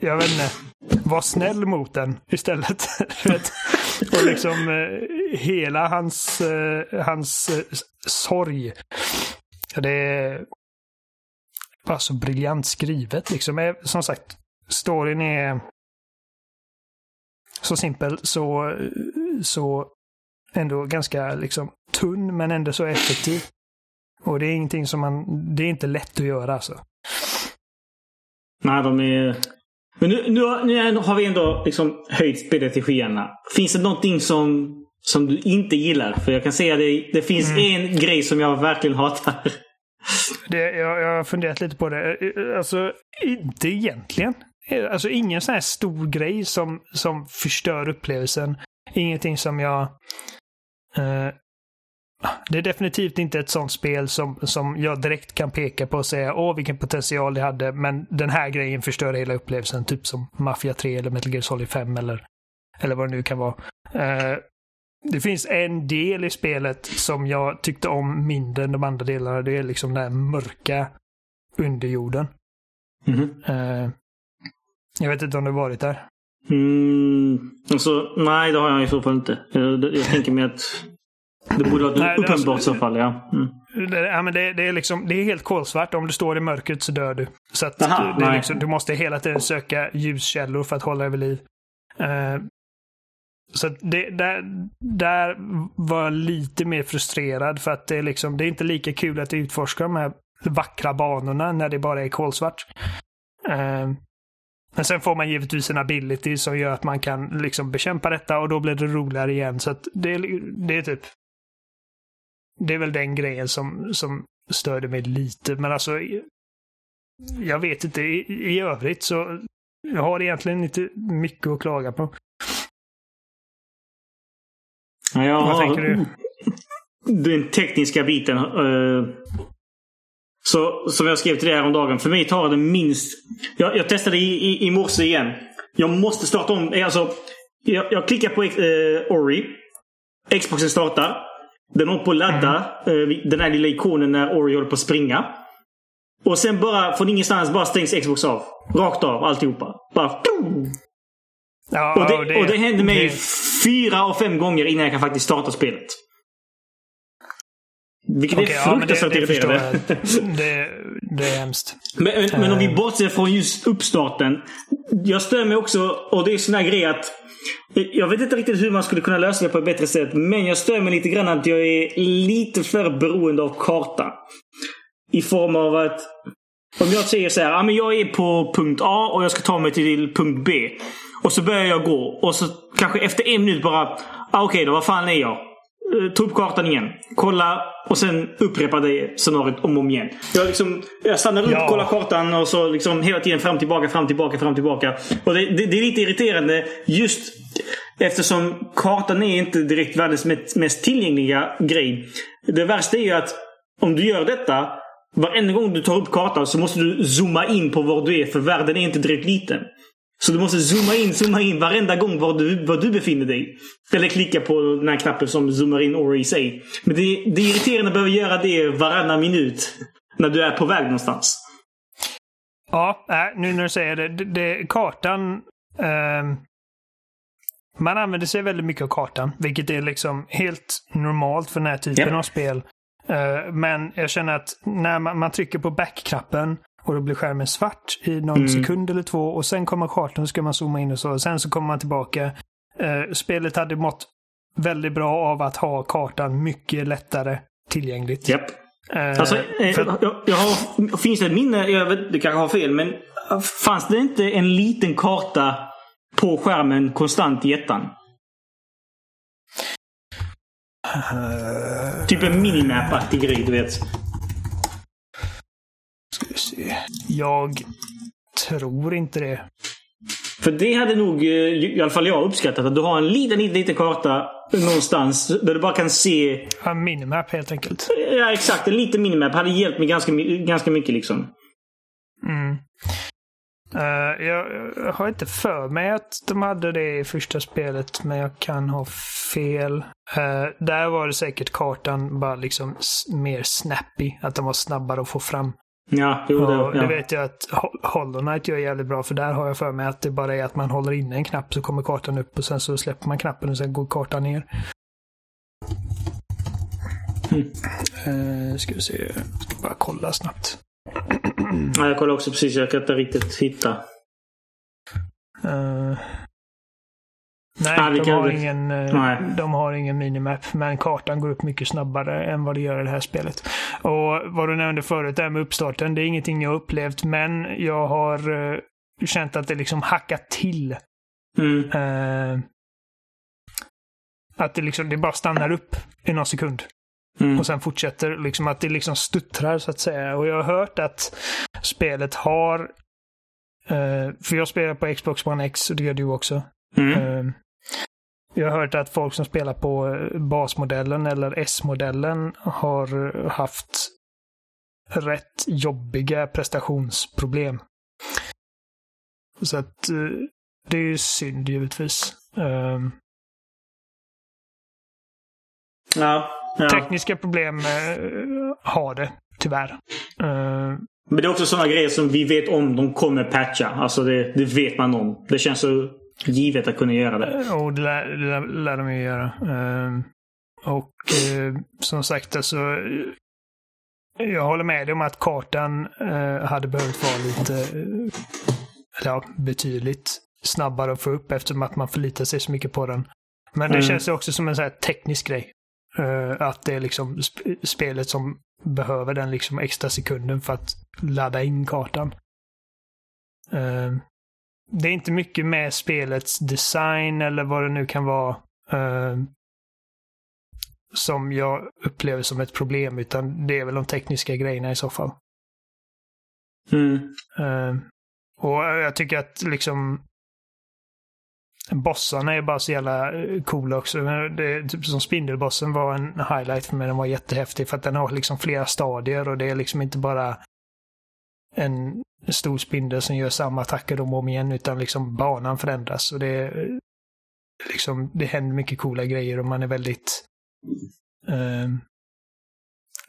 jag vet inte, var snäll mot den istället. *laughs* och liksom eh, hela hans, eh, hans eh, sorg. Det är bara så briljant skrivet liksom. Eh, som sagt, storyn är så simpel, så, eh, så ändå ganska liksom tunn, men ändå så effektiv. Och det är ingenting som man, det är inte lätt att göra alltså. Nej, de är men nu, nu, nu har vi ändå liksom höjt spelet till skyarna. Finns det någonting som, som du inte gillar? För jag kan säga att det, det finns mm. en grej som jag verkligen hatar. Det, jag, jag har funderat lite på det. Alltså, inte egentligen. Alltså ingen sån här stor grej som, som förstör upplevelsen. Ingenting som jag eh, det är definitivt inte ett sånt spel som, som jag direkt kan peka på och säga åh vilken potential det hade, men den här grejen förstör hela upplevelsen. Typ som Mafia 3 eller Metal Gear Solid 5 eller, eller vad det nu kan vara. Uh, det finns en del i spelet som jag tyckte om mindre än de andra delarna. Det är liksom den här mörka underjorden. Mm -hmm. uh, jag vet inte om du varit där? Mm, alltså, nej, det har jag i så fall inte. Jag, jag tänker mig att det borde vara uppenbart alltså, i så fall, ja. Mm. Det, ja men det, det, är liksom, det är helt kolsvart. Om du står i mörkret så dör du. Så att Aha, det liksom, du måste hela tiden söka ljuskällor för att hålla dig vid liv. Uh, så det, där, där var jag lite mer frustrerad för att det är, liksom, det är inte lika kul att utforska de här vackra banorna när det bara är kolsvart. Uh, men sen får man givetvis en ability som gör att man kan liksom bekämpa detta och då blir det roligare igen. Så det, det är typ det är väl den grejen som, som störde mig lite. Men alltså, jag vet inte. I, I övrigt så jag har egentligen inte mycket att klaga på. Ja, Vad tänker du? *laughs* Den tekniska biten. Uh, så, som jag skrev till dig häromdagen. För mig tar det minst... Jag, jag testade i, i, i morse igen. Jag måste starta om. Alltså, jag, jag klickar på uh, Ori. Xboxen startar. Den håller på att ladda mm. den här lilla ikonen när Ori håller på att springa. Och sen bara från ingenstans bara stängs Xbox av. Rakt av alltihopa. Bara... Ja, och, det, det, och det hände mig det... fyra av fem gånger innan jag kan faktiskt starta spelet. Vilket okay, är fruktansvärt ja, irriterande. Det, det är hemskt. Men, men om vi eh. bortser från just uppstarten. Jag stör mig också, och det är sån här grej att jag vet inte riktigt hur man skulle kunna lösa det på ett bättre sätt. Men jag stör mig lite grann att jag är lite för beroende av karta. I form av att om jag säger så här, ah, men jag är på punkt A och jag ska ta mig till punkt B. Och så börjar jag gå. Och så kanske efter en minut bara... Ah, Okej okay då, vad fan är jag? Eh, Ta upp kartan igen. Kolla och sen upprepa det scenariot om och om igen. Jag, liksom, jag stannar upp, Ja. kollar kartan och så liksom hela tiden fram, tillbaka, fram, tillbaka, fram, tillbaka. Och det, det, det är lite irriterande just eftersom kartan är inte direkt världens mest- mest tillgängliga grej. Det värsta är ju att om du gör detta Varenda gång du tar upp kartan så måste du zooma in på var du är för världen är inte direkt liten. Så du måste zooma in, zooma in varenda gång var du, var du befinner dig. Eller klicka på den här knappen som zoomar in or say. Men det, det är irriterande att behöva göra det varannan minut. När du är på väg någonstans. Ja, äh, nu när du säger det. det, det kartan... ehm, man använder sig väldigt mycket av kartan, vilket är liksom helt normalt för den här typen Ja. av spel. Eh, men jag känner att när man, man trycker på back-knappen och då blir skärmen svart i någon Mm. sekund eller två och sen kommer kartan och ska man zooma in och så. Och sen så kommer man tillbaka. Eh, spelet hade mått väldigt bra av att ha kartan mycket lättare tillgängligt. Japp. Eh, Alltså, eh, för- jag, jag har, finns det ett minne, jag vet, det kanske har fel, men fanns det inte en liten karta på skärmen konstant i ettan? Eh, Typ en minimap-aktig grej, du vet. ska vi se. Jag tror inte det. För det hade nog, eh, i alla fall jag uppskattat, att du har en liten, liten, liten karta någonstans där du bara kan se... Ja, minimap helt enkelt. Ja, exakt. En liten minimap hade hjälpt mig ganska, ganska mycket liksom. Mm. Eh, jag, jag har inte för mig att de hade det i första spelet, men jag kan ha fel. Eh, där var det säkert kartan bara liksom mer snappy. Att den var snabbare att få fram. Ja, jo, Och det, det ja. vet jag att Ho- Hollow Knight gör jävligt bra, för där har jag för mig att det bara är att man håller inne en knapp så kommer kartan upp och sen så släpper man knappen och sen går kartan ner. Mm. Eh, ska vi se. Ska bara kolla snabbt. ja, jag kollar också precis. Jag kan inte riktigt hitta. Eh, nej, det de, har ingen, eh, Nej. de har ingen minimap, men kartan går upp mycket snabbare än vad det gör i det här spelet. Och vad du nämnde förut, det här med uppstarten, det är ingenting jag upplevt, men jag har eh, känt att det liksom hackat till. Mm. Eh, att det liksom, det bara stannar upp i någon sekund. Mm. Och sen fortsätter liksom att det liksom stuttrar så att säga. Och jag har hört att spelet har... Eh, för jag spelar på Xbox One X och det gör du också. Mm. Jag har hört att folk som spelar på eh, basmodellen eller S-modellen har eh, haft rätt jobbiga prestationsproblem. Så att eh, det är ju synd givetvis. Eh, Ja. ja. Tekniska problem har det, tyvärr. Eh, Men det är också sådana grejer som vi vet om de kommer patcha. Alltså det, det vet man om. Det känns så givet att kunna göra det. och det lär, det lär, lär de ju göra. Eh, och eh, som sagt, alltså. eh, Jag håller med dig om att kartan eh, hade behövt vara lite, eh, ja, betydligt snabbare att få upp eftersom att man förlitar sig så mycket på den. Men det Mm. känns ju också som en så här teknisk grej. Eh, att det är liksom sp- spelet som behöver den liksom extra sekunden för att ladda in kartan. Det är inte mycket med spelets design eller vad det nu kan vara eh, som jag upplever som ett problem, utan det är väl de tekniska grejerna i så fall. Mm. Eh, och jag tycker att liksom bossarna är bara så jävla eh, coola också. Det, typ som Spindelbossen var en highlight för mig. Den var jättehäftig för att den har liksom flera stadier och det är liksom inte bara en stor spindel som gör samma attacker om och om igen utan liksom banan förändras. Och det, liksom, det händer mycket coola grejer och man är väldigt eh,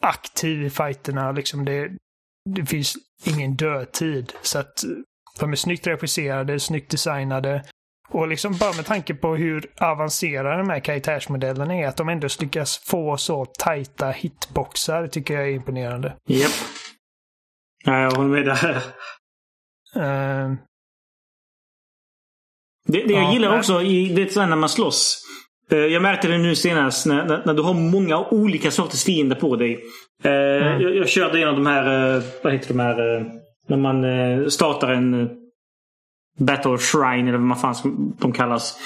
aktiv i fighterna. Liksom det, det finns ingen dödtid. Så att de är snyggt regisserade, snyggt designade. Och liksom bara med tanke på hur avancerade de här karaktärsmodellerna är, att de ändå lyckas få så tajta hitboxar tycker jag är imponerande. Japp. Ja, jag håller med där. Eh, Det, det jag Ja, gillar nej. också i det är när man slåss. Eh, Jag märkte det nu senast när, när, när du har många olika sorters fiender på dig. Eh, Mm. jag, jag körde en av de här, eh, vad heter de här, när man startar en, Battle Shrine eller vad fan som de kallas.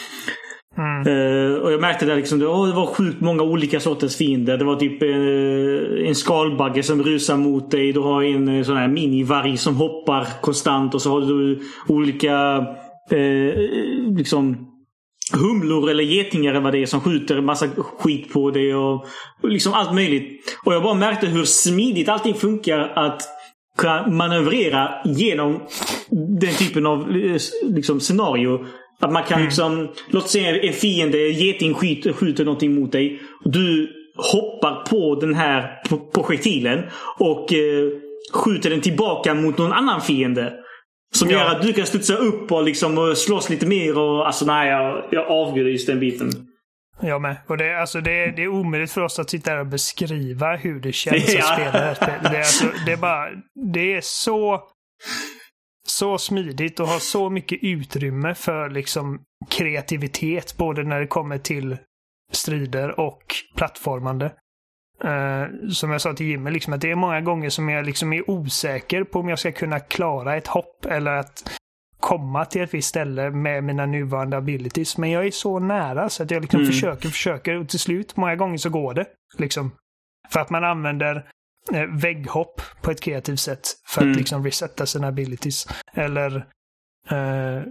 Mm. Uh, och jag märkte där liksom, oh, det var sjukt många olika sorters fiender. Det var typ uh, en skalbagge som rusar mot dig. Du har en uh, sån här minivarg som hoppar konstant. Och så har du olika liksom humlor eller getingar eller vad det är som skjuter massa skit på dig. Och, och liksom allt möjligt. Och jag bara märkte hur smidigt allting funkar att manövrera genom den typen av liksom, scenario. Att man kan mm. liksom, låt säga en fiende, geting skjuter, skjuter någonting mot dig. Du hoppar på den här projektilen och eh, skjuter den tillbaka mot någon annan fiende. Som ja. gör att du kan studsa upp och liksom slåss lite mer. Och, alltså nej, jag, jag avgudar just den biten. Jag med. Och det, alltså, det, det är omöjligt för oss att sitta här och beskriva hur det känns *laughs* ja. att spela det här spelet. Det, är alltså, det är bara... Det är så så smidigt och har så mycket utrymme för liksom kreativitet. Både när det kommer till strider och plattformande. Uh, som jag sa till Jimmy, liksom, att det är många gånger som jag liksom är osäker på om jag ska kunna klara ett hopp eller att komma till ett visst ställe med mina nuvarande abilities. Men jag är så nära så att jag liksom mm. försöker, försöker och till slut, många gånger så går det. Liksom. För att man använder vägghopp på ett kreativt sätt för mm. att liksom resetta sina abilities. Eller eh,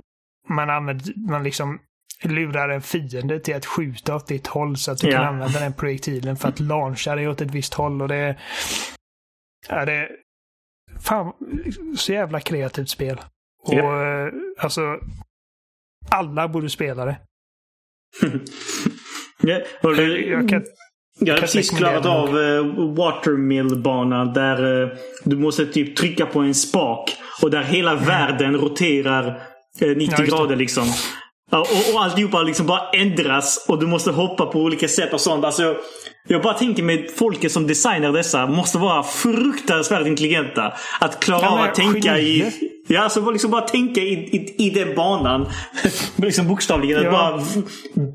man använder, man liksom lurar en fiende till att skjuta åt ditt håll så att du ja. kan använda den projektilen för att *laughs* launcha dig åt ett visst håll. Och det är, ja, det fan, så jävla kreativt spel. Och. Eh, alltså, alla borde spela det. *laughs* ja, jag, jag kan jag har precis klarat av uh, Watermill-banan där uh, du måste typ trycka på en spak. Och där hela mm. världen roterar uh, 90 ja, grader liksom. Och, och alltihopa liksom bara ändras och du måste hoppa på olika sätt och sånt. Alltså, jag, jag bara tänker mig folket som designar dessa måste vara fruktansvärt intelligenta. Att klara av att tänka i... Ja, alltså liksom bara tänka i, i, i den banan. *laughs* liksom bokstavligen. Ja. Att bara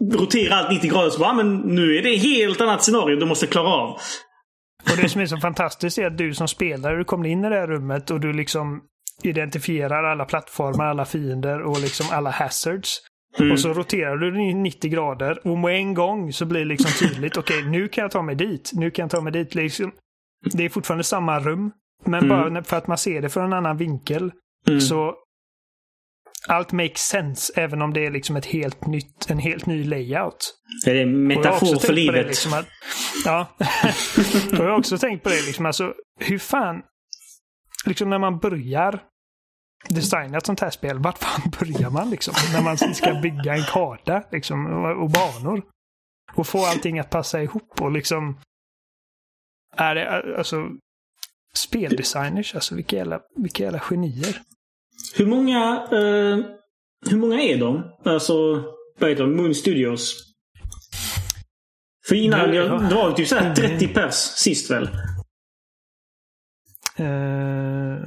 rotera allt 90 grader så bara, men nu är det ett helt annat scenario du måste klara av. Och det som är så fantastiskt är att du som spelare, du kommer in i det här rummet och du liksom identifierar alla plattformar, alla fiender och liksom alla hazards. Mm. Och så roterar du 90 grader och med en gång så blir det liksom tydligt, okej okay, nu kan jag ta mig dit, nu kan jag ta mig dit. Liksom, det är fortfarande samma rum, men mm. bara för att man ser det från en annan vinkel mm. så allt makes sense även om det är liksom ett helt nytt, en helt ny layout. Det är en metafor för livet. Det, liksom att, ja. *laughs* jag har också tänkt på det, liksom, alltså, hur fan... Liksom när man börjar designa ett sånt här spel, vart fan *laughs* börjar man liksom? När man ska bygga en karta liksom, och banor. Och få allting att passa ihop och liksom... Är det, alltså... Speldesigners, alltså vilka jävla, vilka jävla genier. Hur många, eh, hur många är de? Alltså, vad heter de? Moon Studios? För innan, det, jag, det var typ såhär 30 pers sist väl? Uh,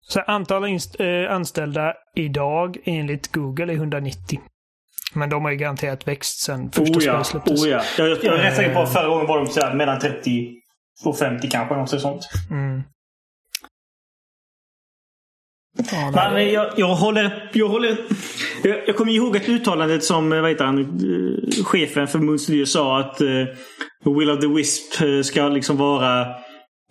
så antalet uh, anställda idag enligt Google är 190. Men de har ju garanterat växt sen första oh ja, spelet släpptes. Oh ja. Jag, jag, jag är rätt säker på att förra gången var de så mellan 30 och 50 kanske. Något sånt. Mm. Ja, Men jag, jag, håller... Jag, håller jag, jag kommer ihåg ett uttalande som vad heter han, eh, chefen för Moon sa att uh, Will of the Wisp eh, ska liksom vara...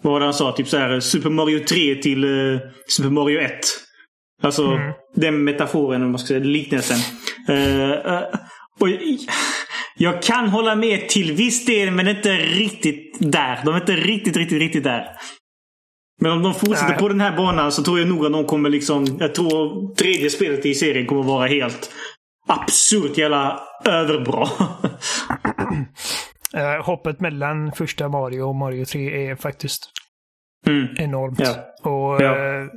Vad var det han sa? Typ så här Super Mario 3 till uh, Super Mario 1. Alltså mm. den metaforen, om man ska säga, liknelsen. Uh, uh, och jag kan hålla med till viss del, men inte riktigt där. De är inte riktigt, riktigt, riktigt där. Men om de fortsätter Nej. på den här banan så tror jag nog att de kommer liksom... Jag tror tredje spelet i serien kommer vara helt absurt jävla överbra. uh, *clears throat* hoppet mellan första Mario och Mario 3 är faktiskt mm. enormt. Ja. Och ja. Uh,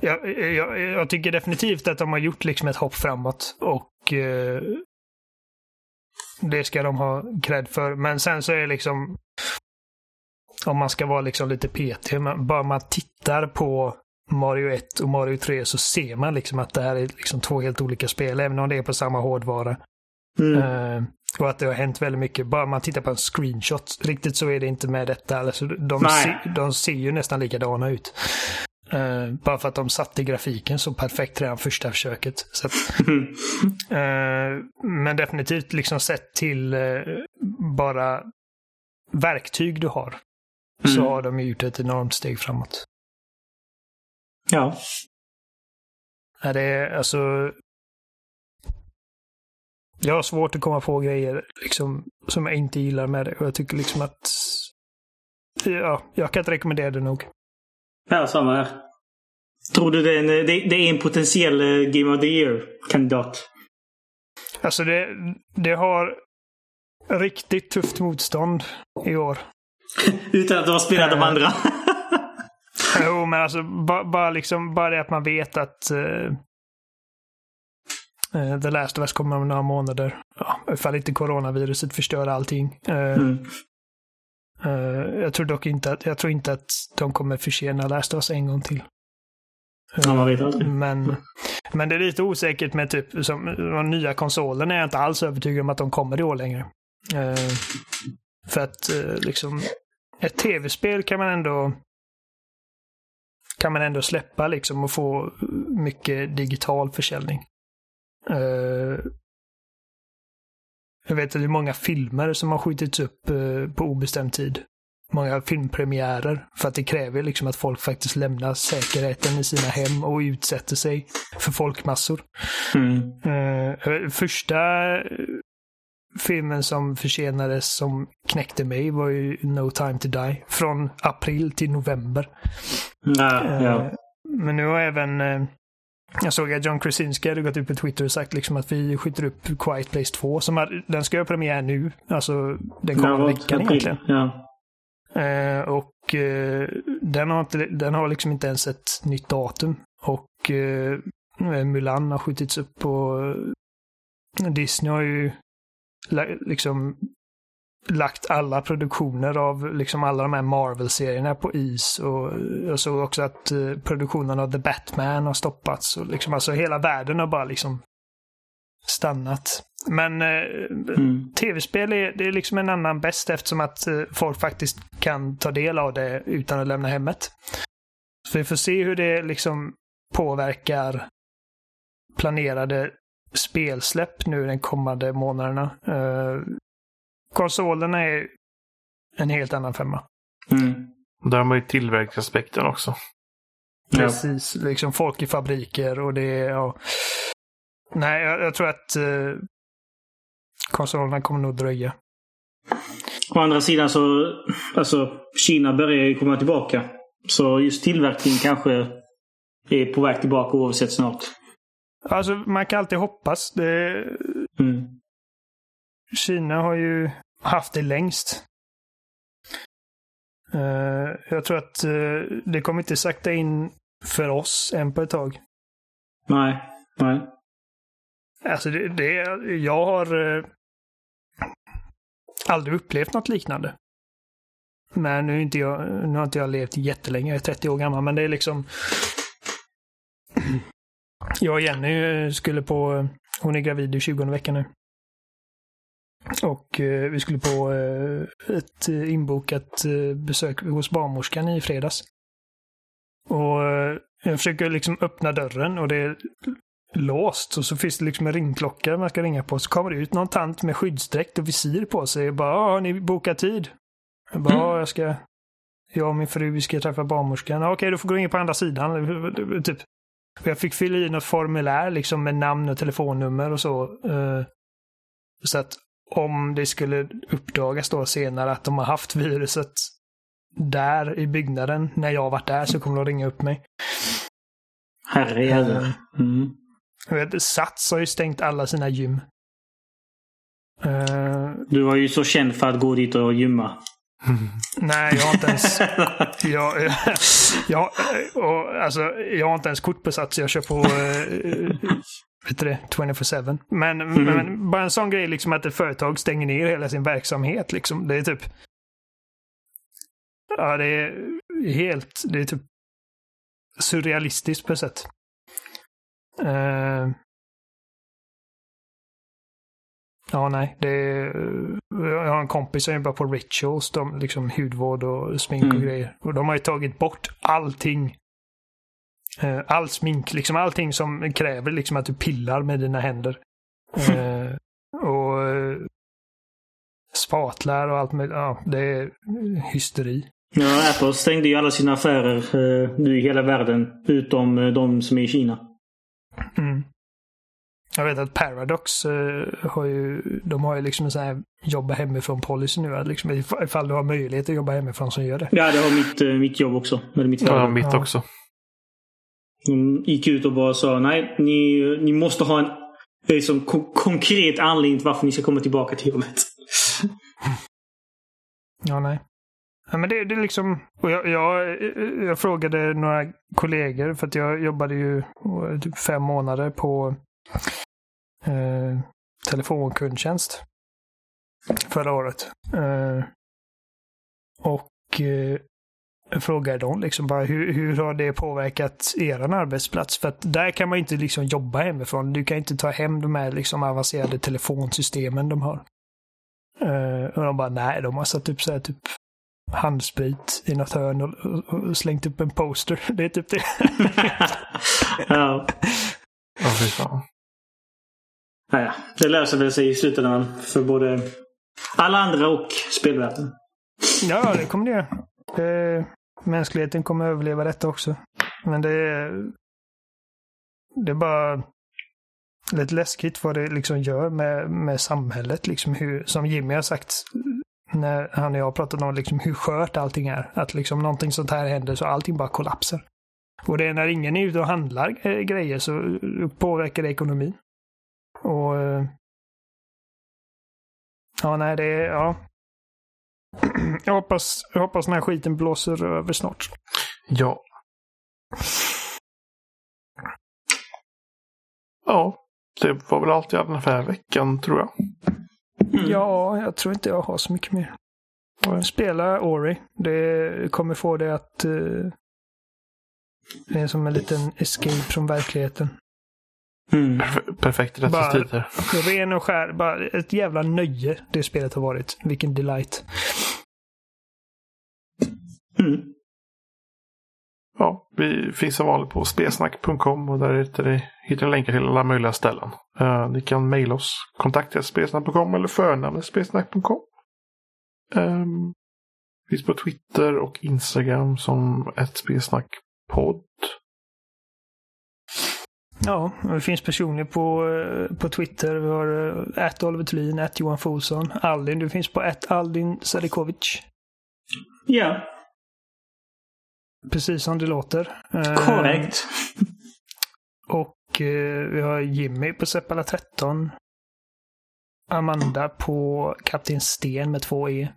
jag, jag, jag, tycker definitivt att de har gjort liksom ett hopp framåt. Och uh, det ska de ha cred för. Men sen så är det liksom om man ska vara liksom lite PT, bara man tittar på Mario 1 och Mario 3 så ser man liksom att det här är liksom två helt olika spel, även om det är på samma hårdvara. Mm. Uh, Och att det har hänt väldigt mycket. Bara man tittar på en screenshot. Riktigt så är det inte med detta. Alltså, de, se, de ser ju nästan likadana ut. Eh, bara för att de satte grafiken så perfekt redan första försöket. Så att, *laughs* eh, men definitivt liksom sett till eh, bara verktyg du har. Så Mm. har de gjort ett enormt steg framåt. Ja. Ja, det är alltså... Jag har svårt att komma på grejer liksom, som jag inte gillar med det. Och jag tycker liksom att... Ja, jag kan inte rekommendera det nog. Ja, samma här. Tror du det är en, det, det är en potentiell eh, Game of the Year-kandidat? Alltså det, det har riktigt tufft motstånd i år. *laughs* Utan att du har spelat de Eh. andra? *laughs* Jo, men alltså bara, bara, liksom, bara det att man vet att uh, The Last of Us kommer om några månader. Ja, ifall inte coronaviruset förstör allting. Eh, Mm. Eh, jag tror dock inte att, jag tror inte att de kommer försena Last of en gång till. Ja, man vet aldrig. Men, men det är lite osäkert med typ som de nya konsolerna är jag inte alls övertygad om att de kommer i år längre. Eh, för att eh, liksom ett tv-spel kan man ändå kan man ändå släppa liksom och få mycket digital försäljning. Jag vet att det är många filmer som har skjutits upp eh, på obestämd tid. Många filmpremiärer. För att det kräver liksom att folk faktiskt lämnar säkerheten i sina hem och utsätter sig för folkmassor. Mm. Eh, första eh, filmen som försenades som knäckte mig var ju No time to die. Från april till november. Eh, ja. Men nu har även jag såg att John Krasinski hade gått ut på Twitter och sagt liksom att vi skjuter upp Quiet Place 2. Som har, den ska ha premiär nu. Alltså den kommande veckan egentligen. Ja. Eh, och eh, den, har inte, den har liksom inte ens ett nytt datum. Och eh, Mulan har skjutits upp och Disney har ju liksom lagt alla produktioner av liksom alla de här Marvel-serierna på is. Och jag såg också att eh, produktionen av The Batman har stoppats. Och liksom, alltså hela världen har bara liksom stannat. Men eh, Mm. tv-spel är, det är liksom en annan bäst eftersom att eh, folk faktiskt kan ta del av det utan att lämna hemmet. Så vi får se hur det liksom påverkar planerade spelsläpp nu den kommande månaderna. Konsolerna är en helt annan femma. Mm. Där har man ju tillverkningsaspekten också. Ja. Precis. Liksom folk i fabriker och det är... Ja. Nej, jag, jag tror att eh, konsolerna kommer nog dröja. Å andra sidan så, alltså Kina börjar ju komma tillbaka. Så just tillverkning kanske är på väg tillbaka oavsett snart. Alltså, man kan alltid hoppas. Det, Mm. Kina har ju haft det längst. Eh, jag tror att eh, det kommer inte sakta in för oss än på ett tag. Nej. Nej. Alltså, det, det, jag har eh, aldrig upplevt något liknande. Men nu, är inte jag, nu har inte jag levt jättelänge, jag är 30 år gammal, men det är liksom... *clears throat* Jag och Jenny skulle på... Hon är gravid i 20 veckan nu. Och eh, vi skulle på eh, ett eh, inbokat eh, besök hos barnmorskan i fredags. Och eh, jag försöker liksom öppna dörren och det är låst. Och så finns det liksom en ringklocka man ska ringa på. Så kommer det ut någon tant med skyddsdräkt och visir på sig. Jag bara, "Ja, har ni bokat tid? Jag bara, ja, jag ska... Jag och min fru, vi ska träffa barnmorskan. "Ja, Okej, du får gå in på andra sidan. *laughs* Typ. Och jag fick fylla i något formulär liksom med namn och telefonnummer och så. eh, Så att om det skulle uppdagas då senare att de har haft viruset där i byggnaden när jag varit där så kommer de ringa upp mig. Herre jävlar. Mm. Jag vet, Sats har ju stängt alla sina gym. Eh, Du var ju så känd för att gå dit och gymma. *laughs* nej, jag har inte ens... *laughs* jag, jag, jag, och, alltså, jag har inte ens kort på Sats. Jag kör på... Uh, vet du det? 24-7. Men, men bara en sån grej liksom att ett företag stänger ner hela sin verksamhet. Liksom. Det är typ... Ja, det är helt... Det är typ surrealistiskt på ett sätt. Eh, Ja, nej. Det är, jag har en kompis som jobbar på Rituals, de, liksom hudvård och smink och Mm. grejer. Och de har ju tagit bort allting. Eh, All smink, liksom allting som kräver liksom att du pillar med dina händer. Eh, och eh, spatlar och allt med, ja, det är hysteri. Ja, Apple stängde ju alla sina affärer eh, nu i hela världen. Utom eh, de som är i Kina. Mm. Jag vet att Paradox eh, har ju, de har ju liksom en sån här jobba hemifrån policy nu. Att liksom, if- ifall du har möjlighet att jobba hemifrån så gör det. Ja, det har mitt, eh, mitt jobb också. Eller mitt Ja, mitt Ja. också. De gick ut och bara sa nej, ni, ni måste ha en eh, liksom, ko- konkret anledning till varför ni ska komma tillbaka till jobbet. *laughs* Ja, nej. Ja, men det, det är liksom, och jag, jag, jag frågade några kollegor för att jag jobbade ju eh, typ fem månader på eh, telefonkundtjänst förra året. Eh, och eh, jag frågade dem liksom bara hur, hur har det påverkat er arbetsplats? För att där kan man inte liksom jobba hemifrån. Du kan inte ta hem de här liksom avancerade telefonsystemen de har. Eh, och de bara nej, de har satt upp så här typ handsprit i något hörn och, och, och slängt upp en poster. *laughs* Det är typ det. *laughs* ja. Ja, fy fan. Naja, det löser väl sig i slutändan för både alla andra och spelvärlden. ja, det kommer det göra. Eh, mänskligheten kommer överleva detta också. Men det är, det är bara lite läskigt vad det liksom gör med, med samhället. Liksom hur, som Jimmy har sagt när han och jag har pratat om liksom hur skört allting är. Att liksom någonting sånt här händer så allting bara kollapsar. Och det är när ingen är ute och handlar eh, grejer så påverkar det ekonomin. Och... Eh, ja, nej, det är... Ja. *clears throat* Jag hoppas, jag hoppas den här skiten blåser över snart. Ja. Ja, det var väl allt jag hade den här veckan tror jag. Mm. Ja, jag tror inte jag har så mycket mer. Spela Ori. Det kommer få det att... eh, det är som en liten escape från verkligheten. Mm. Perf- Perfekt tider. Ren och skär. Bara ett jävla nöje det spelet har varit. Vilken delight. Mm. Ja, vi finns som vanligt på spelsnack.com och där hittar ni, hittar ni länkar till alla möjliga ställen. Eh, ni kan mejla oss, kontakta spelsnack.com eller förnamnet spelsnack.com. Um, finns på Twitter och Instagram som ett spelsnackpodd. Ja, vi finns personer på, eh, på Twitter. Vi har att Oliver Thulin, att Johan Folsson. Aldin, du finns på att Aldin Sadikovic. Ja, Precis som det låter. Eh, korrekt. Och eh, vi har Jimmy på Seppala 13. Amanda på Kapten Sten med två E.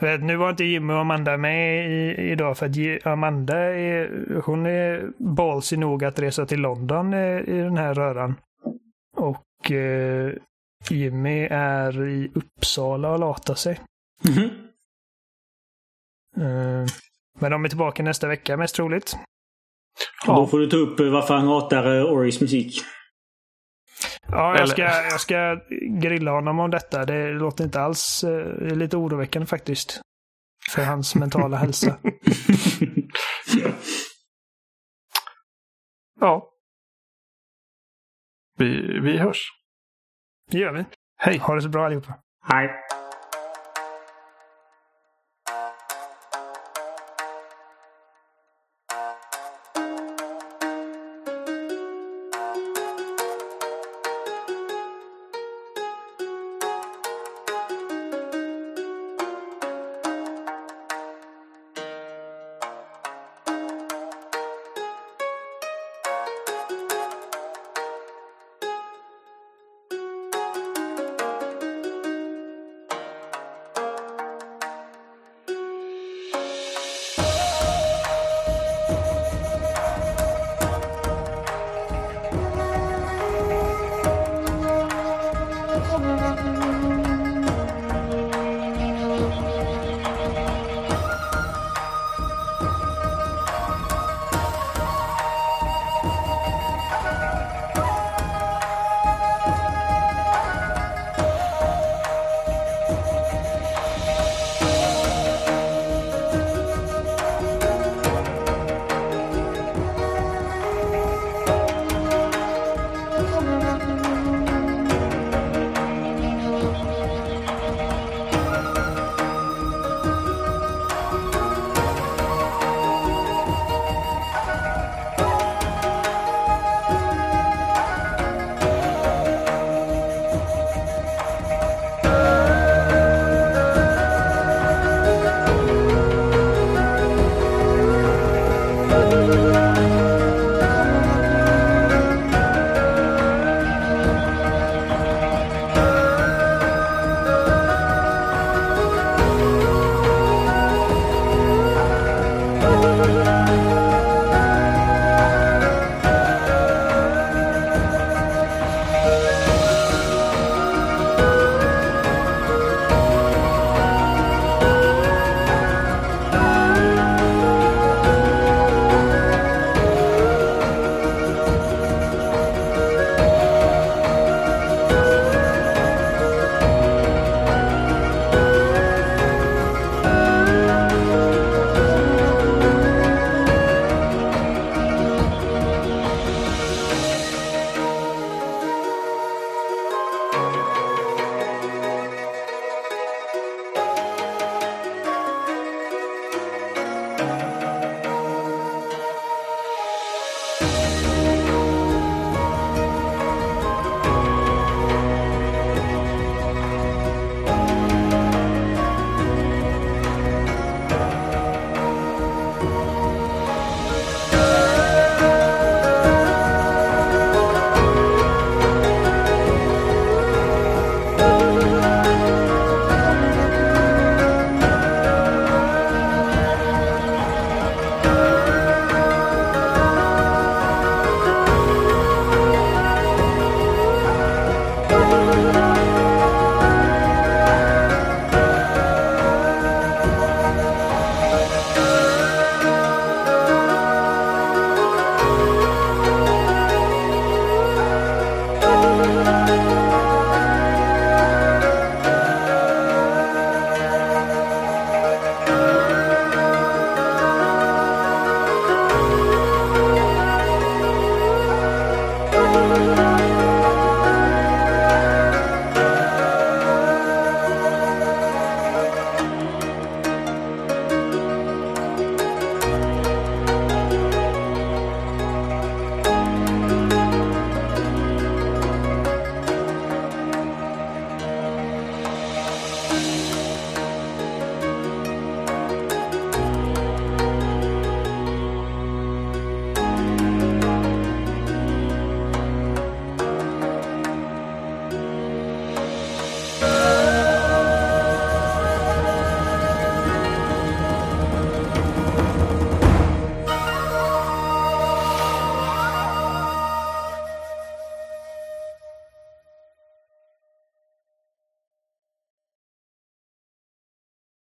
Vet, Nu var inte Jimmy och Amanda med i, idag för att Amanda är, hon är ballsy nog att resa till London eh, i den här röran. Och eh, Jimmy är i Uppsala och latar sig. Mhm. Eh, men de är tillbaka nästa vecka mest troligt. Och Då får du ta upp eh, varför han hatar eh, Oris musik. Ja, jag Eller- ska, jag ska grilla honom om detta. Det låter inte alls... eh, Det är lite oroväckande faktiskt. För hans *laughs* mentala hälsa. Ja. Vi, vi hörs. Det gör vi. Hej! Ha det så bra allihopa. Nej.